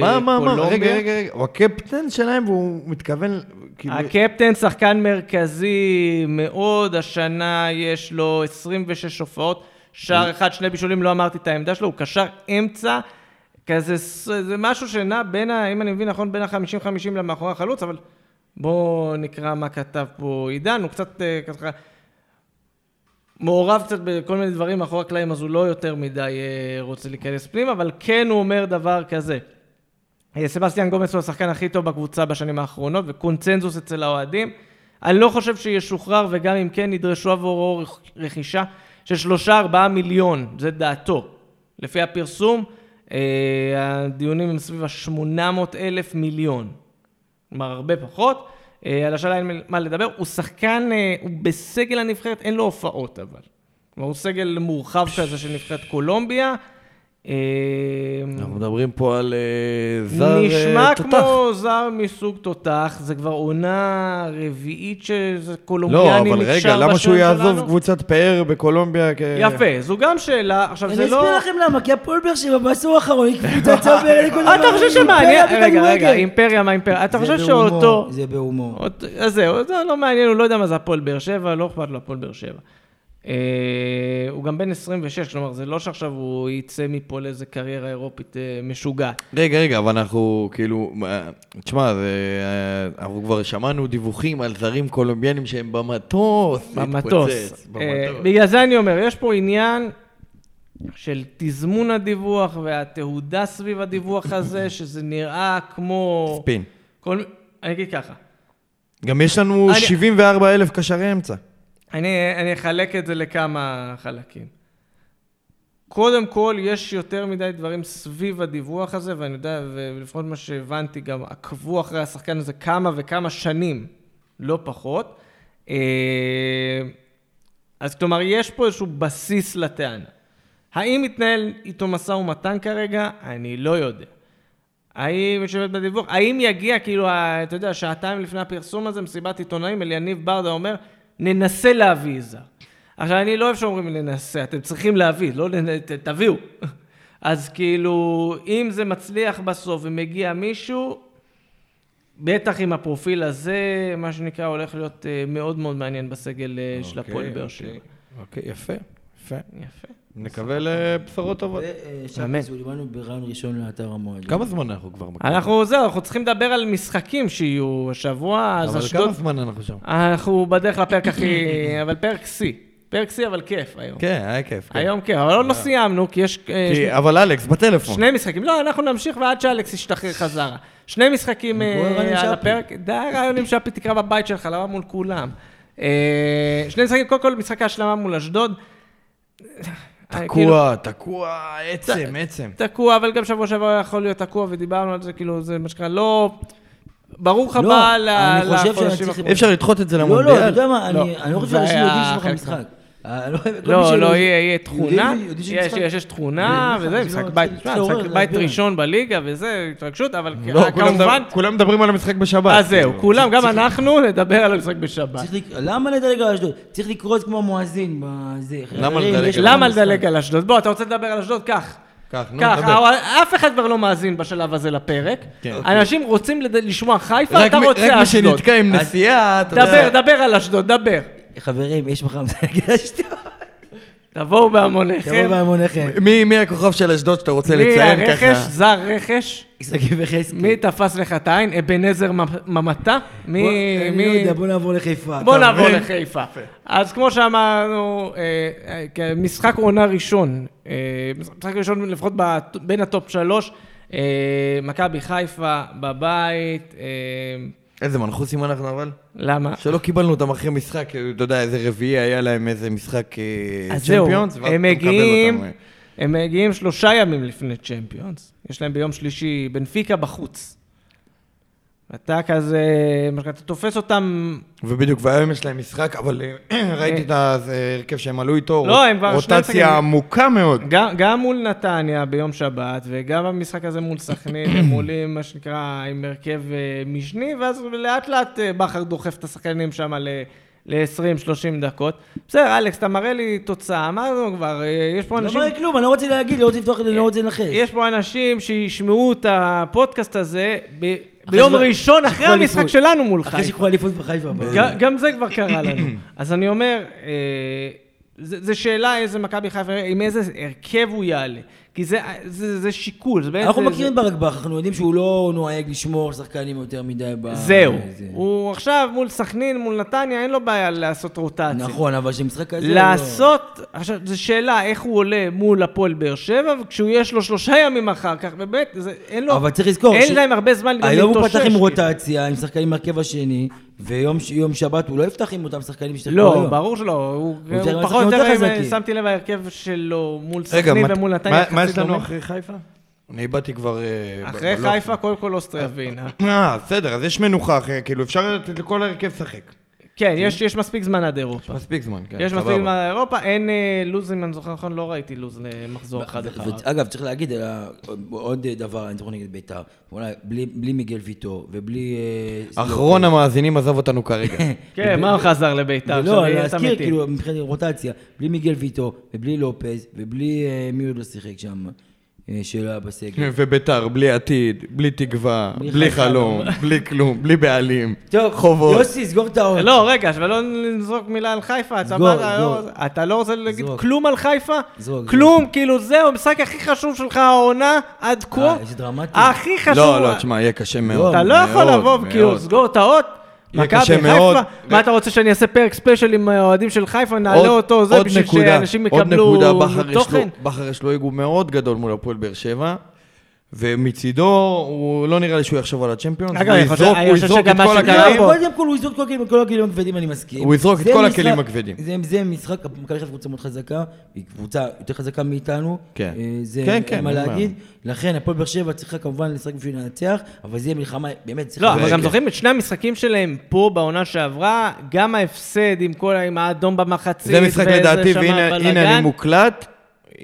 מה, מה, בקולומביה. מה, רגע, רגע, רגע, הוא הקפטן שלהם והוא מתכוון, כאילו... הקפטן שחקן מרכזי מאוד, השנה יש לו 26 הופעות, שער אחד, שני בישולים, לא אמרתי את העמדה שלו, הוא קשר אמצע, כזה, זה משהו שנע בין, ה, אם אני מבין נכון, בין ה-50-50 למאחורי החלוץ, אבל בואו נקרא מה כתב פה עידן, הוא קצת אה, ככה... מעורב קצת בכל מיני דברים מאחורי הקלעים, אז הוא לא יותר מדי אה, רוצה להיכנס פנימה, אבל כן הוא אומר דבר כזה. אה, סבסטיאן גומס הוא השחקן הכי טוב בקבוצה בשנים האחרונות, וקונצנזוס אצל האוהדים. אני לא חושב שישוחרר, וגם אם כן, נדרשו עבורו רכישה של שלושה ארבעה מיליון, זה דעתו. לפי הפרסום, אה, הדיונים הם סביב ה-800 אלף מיליון. כלומר, הרבה פחות. אה, על השאלה אין מה לדבר. הוא שחקן, אה, הוא בסגל הנבחרת, אין לו הופעות אבל. הוא סגל מורחב כזה של נבחרת קולומביה. אה, אנחנו מדברים פה על אה, זר אה, נשמע תותח. כמו זר מסוג תותח, זה כבר עונה רביעית שזה לא, קולומביאני אבל נקשר רגע, למה שהוא בשם יעזוב שלנו? קבוצת פאר בקולומביה? יפה, זו גם שאלה. עכשיו, אני זה אסביר לא... לכם למה, כי הפועל באר שבע בעשור האחרון היא לכל דבר. אתה חושב שמעניין? רגע, רגע. אימפריה, מה אימפריה? אתה חושב שאותו... זה בהומור. אז זהו, זה לא מעניין, הוא לא יודע מה זה הפועל באר שבע, לא אכפת לו הפועל באר שבע. אה, הוא גם בן 26, כלומר, זה לא שעכשיו הוא יצא מפה לאיזה קריירה אירופית אה, משוגעת. רגע, רגע, אבל אנחנו כאילו, מה, תשמע, זה, אה, אנחנו כבר שמענו דיווחים על זרים קולומביאנים שהם במטוס. במטוס. להתפוצץ, אה, במטוס. בגלל זה אני אומר, יש פה עניין של תזמון הדיווח והתהודה סביב הדיווח הזה, שזה נראה כמו... ספין. כל... אני אגיד ככה, גם יש לנו אני- 74 אלף קשרי אמצע. אני, אני אחלק את זה לכמה חלקים. קודם כל, יש יותר מדי דברים סביב הדיווח הזה, ואני יודע, ולפחות מה שהבנתי, גם עקבו אחרי השחקן הזה כמה וכמה שנים, לא פחות. אה, אז כלומר, יש פה איזשהו בסיס לטענה. האם מתנהל איתו משא ומתן כרגע? אני לא יודע. האם יש באמת בדיווח? האם יגיע, כאילו, אתה יודע, שעתיים לפני הפרסום הזה, מסיבת עיתונאים, אליניב ברדה אומר, ננסה להביא זר. עכשיו, אני לא אוהב שאומרים ננסה, אתם צריכים להביא, לא נ... ת- תביאו. אז כאילו, אם זה מצליח בסוף ומגיע מישהו, בטח עם הפרופיל הזה, מה שנקרא, הולך להיות אה, מאוד מאוד מעניין בסגל אה, של הפועל באר שבע. אוקיי, יפה, יפה. יפה. נקווה לבשורות טובות. אמן. ושבס, דיברנו ברעיון ראשון לאתר המועד. כמה זמן אנחנו כבר מקליטים? אנחנו, זהו, אנחנו צריכים לדבר על משחקים שיהיו השבוע, אז אבל אשדוד... כמה זמן אנחנו שם? אנחנו בדרך לפרק הכי... אבל פרק שיא. פרק שיא, אבל כיף היום. כן, היה כיף. כן. היום כיף, אבל עוד לא סיימנו, כי יש אה, אבל אלכס, בטלפון. שני משחקים. לא, אנחנו נמשיך ועד שאלכס ישתחרר חזרה. שני משחקים אה, על. הפרק. די רעיון עם שפי, תקרא בבית שלך, למה מול כולם? אה, שני משחקים, קודם כל משחק ההשלמה מול אשדוד. אה, כאילו, תקוע, תקוע, עצם, עצם. תקוע, אבל גם שבוע שעבר יכול להיות תקוע, ודיברנו על זה, כאילו, זה מה שנקרא, לא... ברוך לא, הבא ל- אני חושב לחודשים. אי אפשר לדחות את זה לא, לא, אתה למונדיאל? יודע מה, לא. אני אני לא חושב שאנשים יודעים שיש לך משחק. אה, לא, לא, לא, יהיה, תכונה, יש, משחק. יש, יש תכונה, זה וזה, משחק בית, לא- צריך משחק בית. ראשון בליגה, וזה, התרגשות, אבל לא, כולם כמובן, כולם מדברים על המשחק בשבת. אז זהו, כאילו. כולם, גם אנחנו, נדבר על המשחק בשבת. למה לדלג על אשדוד? צריך לקרוץ כמו מואזין בזה. למה לדלג על אשדוד? בוא, אתה רוצה לדבר על אשדוד? קח. קח, נו, דבר. אף אחד כבר לא מאזין בשלב הזה לפרק. כן. אנשים רוצים לשמוע חיפה, אתה רוצה רק מי אשדוד. שנתקע עם נסיעה, אתה דבר, יודע. דבר על אשדוד, דבר. חברים, יש מחר משחק אשדוד. תבואו תבואו בהמוניכם. בהמוניכם. מי מי הכוכב של אשדוד שאתה רוצה מי לציין הרכש? ככה? זר רכש? שגיב וחזקי. מי תפס לך את העין? אבנזר מ- ממתה? מי... אני מי- יודע, בוא נעבור לחיפה. בוא נעבור מבין? לחיפה. אז כמו שאמרנו, אה, אה, משחק עונה ראשון, אה, משחק ראשון לפחות בין ה top שלוש, אה, מכבי חיפה בבית, אה, איזה מנחוסים אנחנו אבל? למה? שלא קיבלנו אותם אחרי משחק, אתה יודע, איזה רביעי היה להם איזה משחק אה, Champions, ואז הם מגיעים, אותם, אה. הם מגיעים שלושה ימים לפני צ'מפיונס. יש להם ביום שלישי בנפיקה בחוץ. אתה כזה, אתה תופס אותם, ובדיוק, והיום יש להם משחק, אבל אה, ראיתי את ההרכב שהם עלו איתו, לא, הם כבר רוטציה. עמוקה מאוד. גם, גם מול נתניה ביום שבת, וגם במשחק הזה מול סכנין, הם עולים, מה שנקרא, עם הרכב אה, משני, ואז לאט לאט אה, בכר דוחף את השחקנים שם ל-20-30 דקות. בסדר, אלכס, אתה מראה לי תוצאה, אמרנו כבר, אה, יש פה לא אנשים... מראה כלום, אני לא רוצה להגיד, לא רוצה לפתוח את זה, לא רוצה לנחש. יש פה אנשים שישמעו את הפודקאסט הזה ב- ביום ראשון אחרי המשחק. שלנו מול אחרי חיפה. שיקחו אליפות בחיפה. גם זה כבר קרה לנו. אז אני אומר, אה, זה שאלה איזה מכבי חיפה, עם איזה הרכב הוא יעלה. כי זה- זה זה שיקול. זה אנחנו זה- מכירים את ברק בכר, אנחנו יודעים שהוא לא נוהג לשמור שחקנים יותר מדי ב... זהו. זה. הוא עכשיו מול סכנין, מול נתניה, אין לו בעיה לעשות רוטציה. נכון, אבל שמשחק כזה... לא- לעשות, עכשיו, זו שאלה איך הוא עולה מול הפועל באר שבע, וכשהוא יש לו שלושה ימים אחר כך, באמת, זה, אין לו, אבל צריך לזכור אין ש- להם הרבה זמן גם היום הוא להתאושש, פתח עם כאילו. רוטציה, עם שחקנים מהרכב השני, ויום שבת הוא לא יפתח עם אותם שחקנים ששיחקו לא, היום. ברור שלא, הוא, הוא פחות או יותר שמתי לב, ההרכב שלו מול רגע, סכנין ומול נתניה, מה- מה יש לנו דומה. אחרי חיפה? אני איבדתי כבר... אה, אחרי. חיפה, קודם כל אוסטריה ווינה. אה, בסדר, אז יש מנוחה אחרי, כאילו אפשר לתת לכל ההרכב לשחק. כן, יש יש מספיק זמן עד אירופה. מספיק זמן, כן, יש. מספיק זמן עד אירופה, אין אה, לוז, אם אני זוכר נכון, לא ראיתי לוז למחזור אחד אחד. אגב, צריך להגיד עוד דבר, אני זוכר נגד בית"ר, אולי בלי- בלי מיגל ויטו ובלי... אה, אחרון המאזינים עזב אותנו כרגע. כן, מה הוא חזר לביתר? לא, להזכיר. כאילו, מבחינת רוטציה, בלי מיגל ויטו ובלי לופז ובלי אה, מי עוד לא שיחק שם, שלא היה בסגל. וביתר, בלי עתיד, בלי תקווה, בלי חלום. בלי כלום, בלי בעלים. טוב, חובות. יוסי, סגור את האות. לא, רגע, אבל לא נזרוק מילה על חיפה, אתה זרוק, בא- לא-. אתה לא רוצה להגיד. כלום על חיפה? זרוק, כלום, כאילו זהו, המשחק הכי חשוב שלך העונה עד כה. אה, איזה דרמטי. הכי חשוב. לא, לא, תשמע, יהיה קשה מאוד. אתה לא יכול לבוא וכאילו מאוד. לסגור את האות. מכבי חיפה. מה אתה רוצה שאני אעשה פרק ספיישל עם האוהדים של חיפה, נעלה עוד- אותו, זה עוד בשביל נקודה, שאנשים עוד יקבלו נקודה, בכר יש לו- תוכן? בכר יש לו אגו מאוד גדול מול הפועל באר שבע, ומצידו, הוא לא נראה לי שהוא יחשוב על הצ'מפיונס, אגב, הוא יזרוק הוא יזרוק את כל הכלים. קודם כל הוא יזרוק כל הכלים- כל הכלים הכבדים, אני מסכים. הוא יזרוק את כל הכלים הכבדים. זה- משחק, מכבי חיפה קבוצה מאוד חזקה, היא קבוצה יותר חזקה מאיתנו. כן. אה, זה כן, כן, מה להגיד. לכן הפועל באר שבע צריכה כמובן לשחק בשביל לנצח, אבל זה יהיה מלחמה, באמת צריכה... לא, אבל. גם זוכרים את שני המשחקים שלהם פה בעונה שעברה, גם ההפסד עם כל עם האדום במחצית, זה משחק לדעתי, והנה אני מוקלט,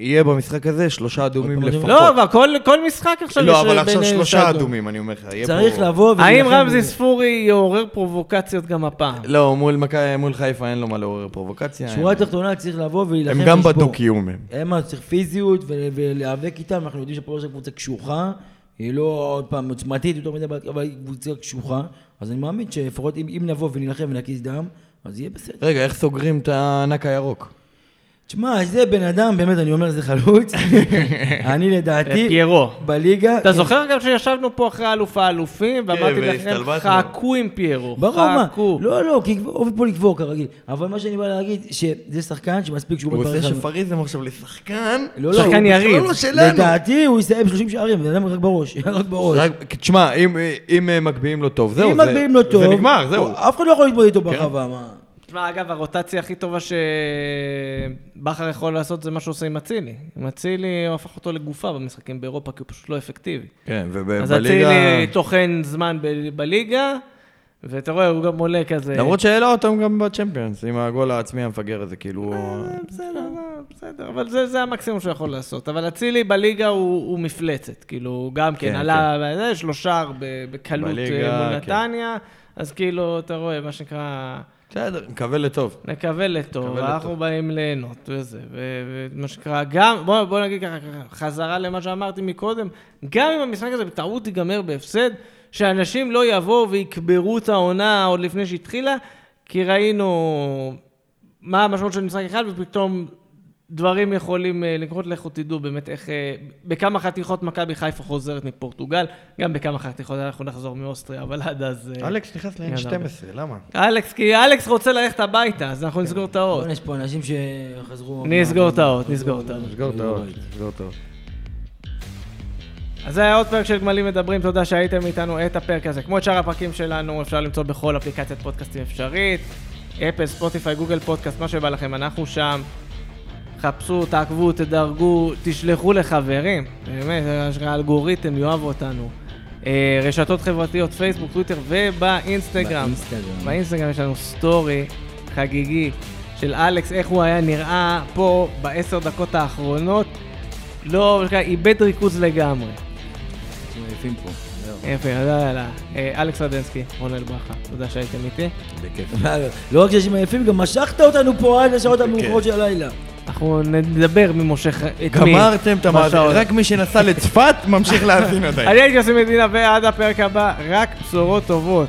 יהיה במשחק הזה שלושה אדומים לפחות. לא, אבל כל, כל משחק עכשיו לא, יש אבל עכשיו בין שלושה. אדומים, אני אומר לך. צריך פה- לבוא האם ולהילחם רמזי. ספורי יעורר פרובוקציות גם הפעם? לא, מול מכבי- מול חיפה אין לו מה לעורר פרובוקציה. שורה הם- תחתונה צריך לבוא ולהילחם הם גם. בדו-קיום הם. מה, צריך פיזיות ול- ולהיאבק איתם, אנחנו יודעים שהפועל באר שבע קבוצה קשוחה, היא לא עוד פעם עוצמתית יותר מדי, אבל היא קבוצה קשוחה, אז אני מאמין שלפחות אם, אם נבוא ונילחם ונקיס דם, אז יהיה בסדר. רגע, איך סוגרים את הענק הירוק? תשמע, זה בן אדם, באמת, אני אומר, זה חלוץ. אני לדעתי, פיירו. בליגה... אתה זוכר גם שישבנו פה אחרי אלוף האלופים, ואמרתי לכם. חכו עם פיירו, ברור, מה? חכו. לא, לא, כי עובד פה לקבור כרגיל. אבל מה שאני בא להגיד, שזה שחקן שמספיק שהוא הוא עושה. שפריזם עכשיו לשחקן. לא, לא, שחקן יריב. לא. לדעתי הוא יסיים 30 שערים, בן אדם רק בראש, רק בראש. תשמע, אם- מגביהים לו טוב, זהו. אם זה- מגביהים לו טוב, זה נגמר, זהו. כן. אף אחד לא יכול להתמודד איתו ברחבה, מה? תשמע, אגב, הרוטציה הכי טובה שבכר יכול לעשות זה מה שהוא עושה עם אצילי. עם אצילי, הוא הפך אותו לגופה במשחקים באירופה, כי הוא פשוט לא אפקטיבי. כן, אז ובליגה... אצילי טוחן זמן ב- בליגה, ואתה רואה, הוא גם עולה כזה. למרות שהעלה אותם גם בצ'מפיונס, עם הגול העצמי המפגר הזה, כאילו... אה, בסדר, לא, בסדר, אבל זה, זה המקסימום שהוא יכול לעשות. אבל אצילי בליגה הוא, הוא מפלצת, כאילו, גם כן, כן, עלה זה, שלושה ב- בקלות בליגה, אה, מול כן. נתניה, אז כאילו, אתה רואה, מה שנקרא, בסדר, מקווה לטוב. נקווה לטוב, נקווה אנחנו. באים ליהנות וזה, ומה שנקרא, גם, בוא, בוא נגיד ככה, ככה, חזרה למה שאמרתי מקודם, גם אם המשחק הזה בטעות ייגמר בהפסד, שאנשים לא יבואו ויקברו את העונה עוד לפני שהתחילה, כי ראינו מה המשמעות של משחק אחד, ופתאום דברים יכולים אה, לקרות, לכו תדעו באמת איך, אה, בכמה חתיכות מכבי חיפה חוזרת מפורטוגל, גם בכמה חתיכות אנחנו נחזור מאוסטריה, אבל עד אז... אה, אלכס נכנס יאללה, ל-N12, למה? אלכס, כי אלכס רוצה ללכת הביתה, אז אנחנו נסגור את האות. יש פה אנשים שחזרו... נסגור את האות, נסגור את האות. נסגור את האות, נסגור את האות. אז זה היה עוד פרק של גמלים מדברים, תודה שהייתם איתנו את הפרק הזה. כמו את שאר הפרקים שלנו, אפשר למצוא בכל אפליקציית פודקאסטים אפשרית, אפל, ספוטיפיי, גוגל פודקאסט, מה שבא לכם, אנחנו שם. חפשו, תעקבו, תדרגו, תשלחו לחברים. באמת, זה אשכרה האלגוריתם יאהב אותנו. אה, רשתות חברתיות, פייסבוק, טוויטר ובאינסטגרם. באינסטגרם. באינסטגרם יש לנו סטורי חגיגי של אלכס, איך הוא היה נראה פה בעשר דקות האחרונות. לא, איבד ריכוז לגמרי. יפים פה. זהו. יפה, יאללה, יאללה. אה, אלכס רדנסקי, רונל ברכה, תודה שהייתם איתי. בכיף. לא רק שיש יפים, גם משכת אותנו פה עד השעות המאוחרות של הלילה. אנחנו נדבר מי מושך את מי. גמרתם את בשעות. רק מי שנסע לצפת ממשיך להאזין עדיין. אני הייתי עושה מדינה, ועד הפרק הבא, רק בשורות טובות.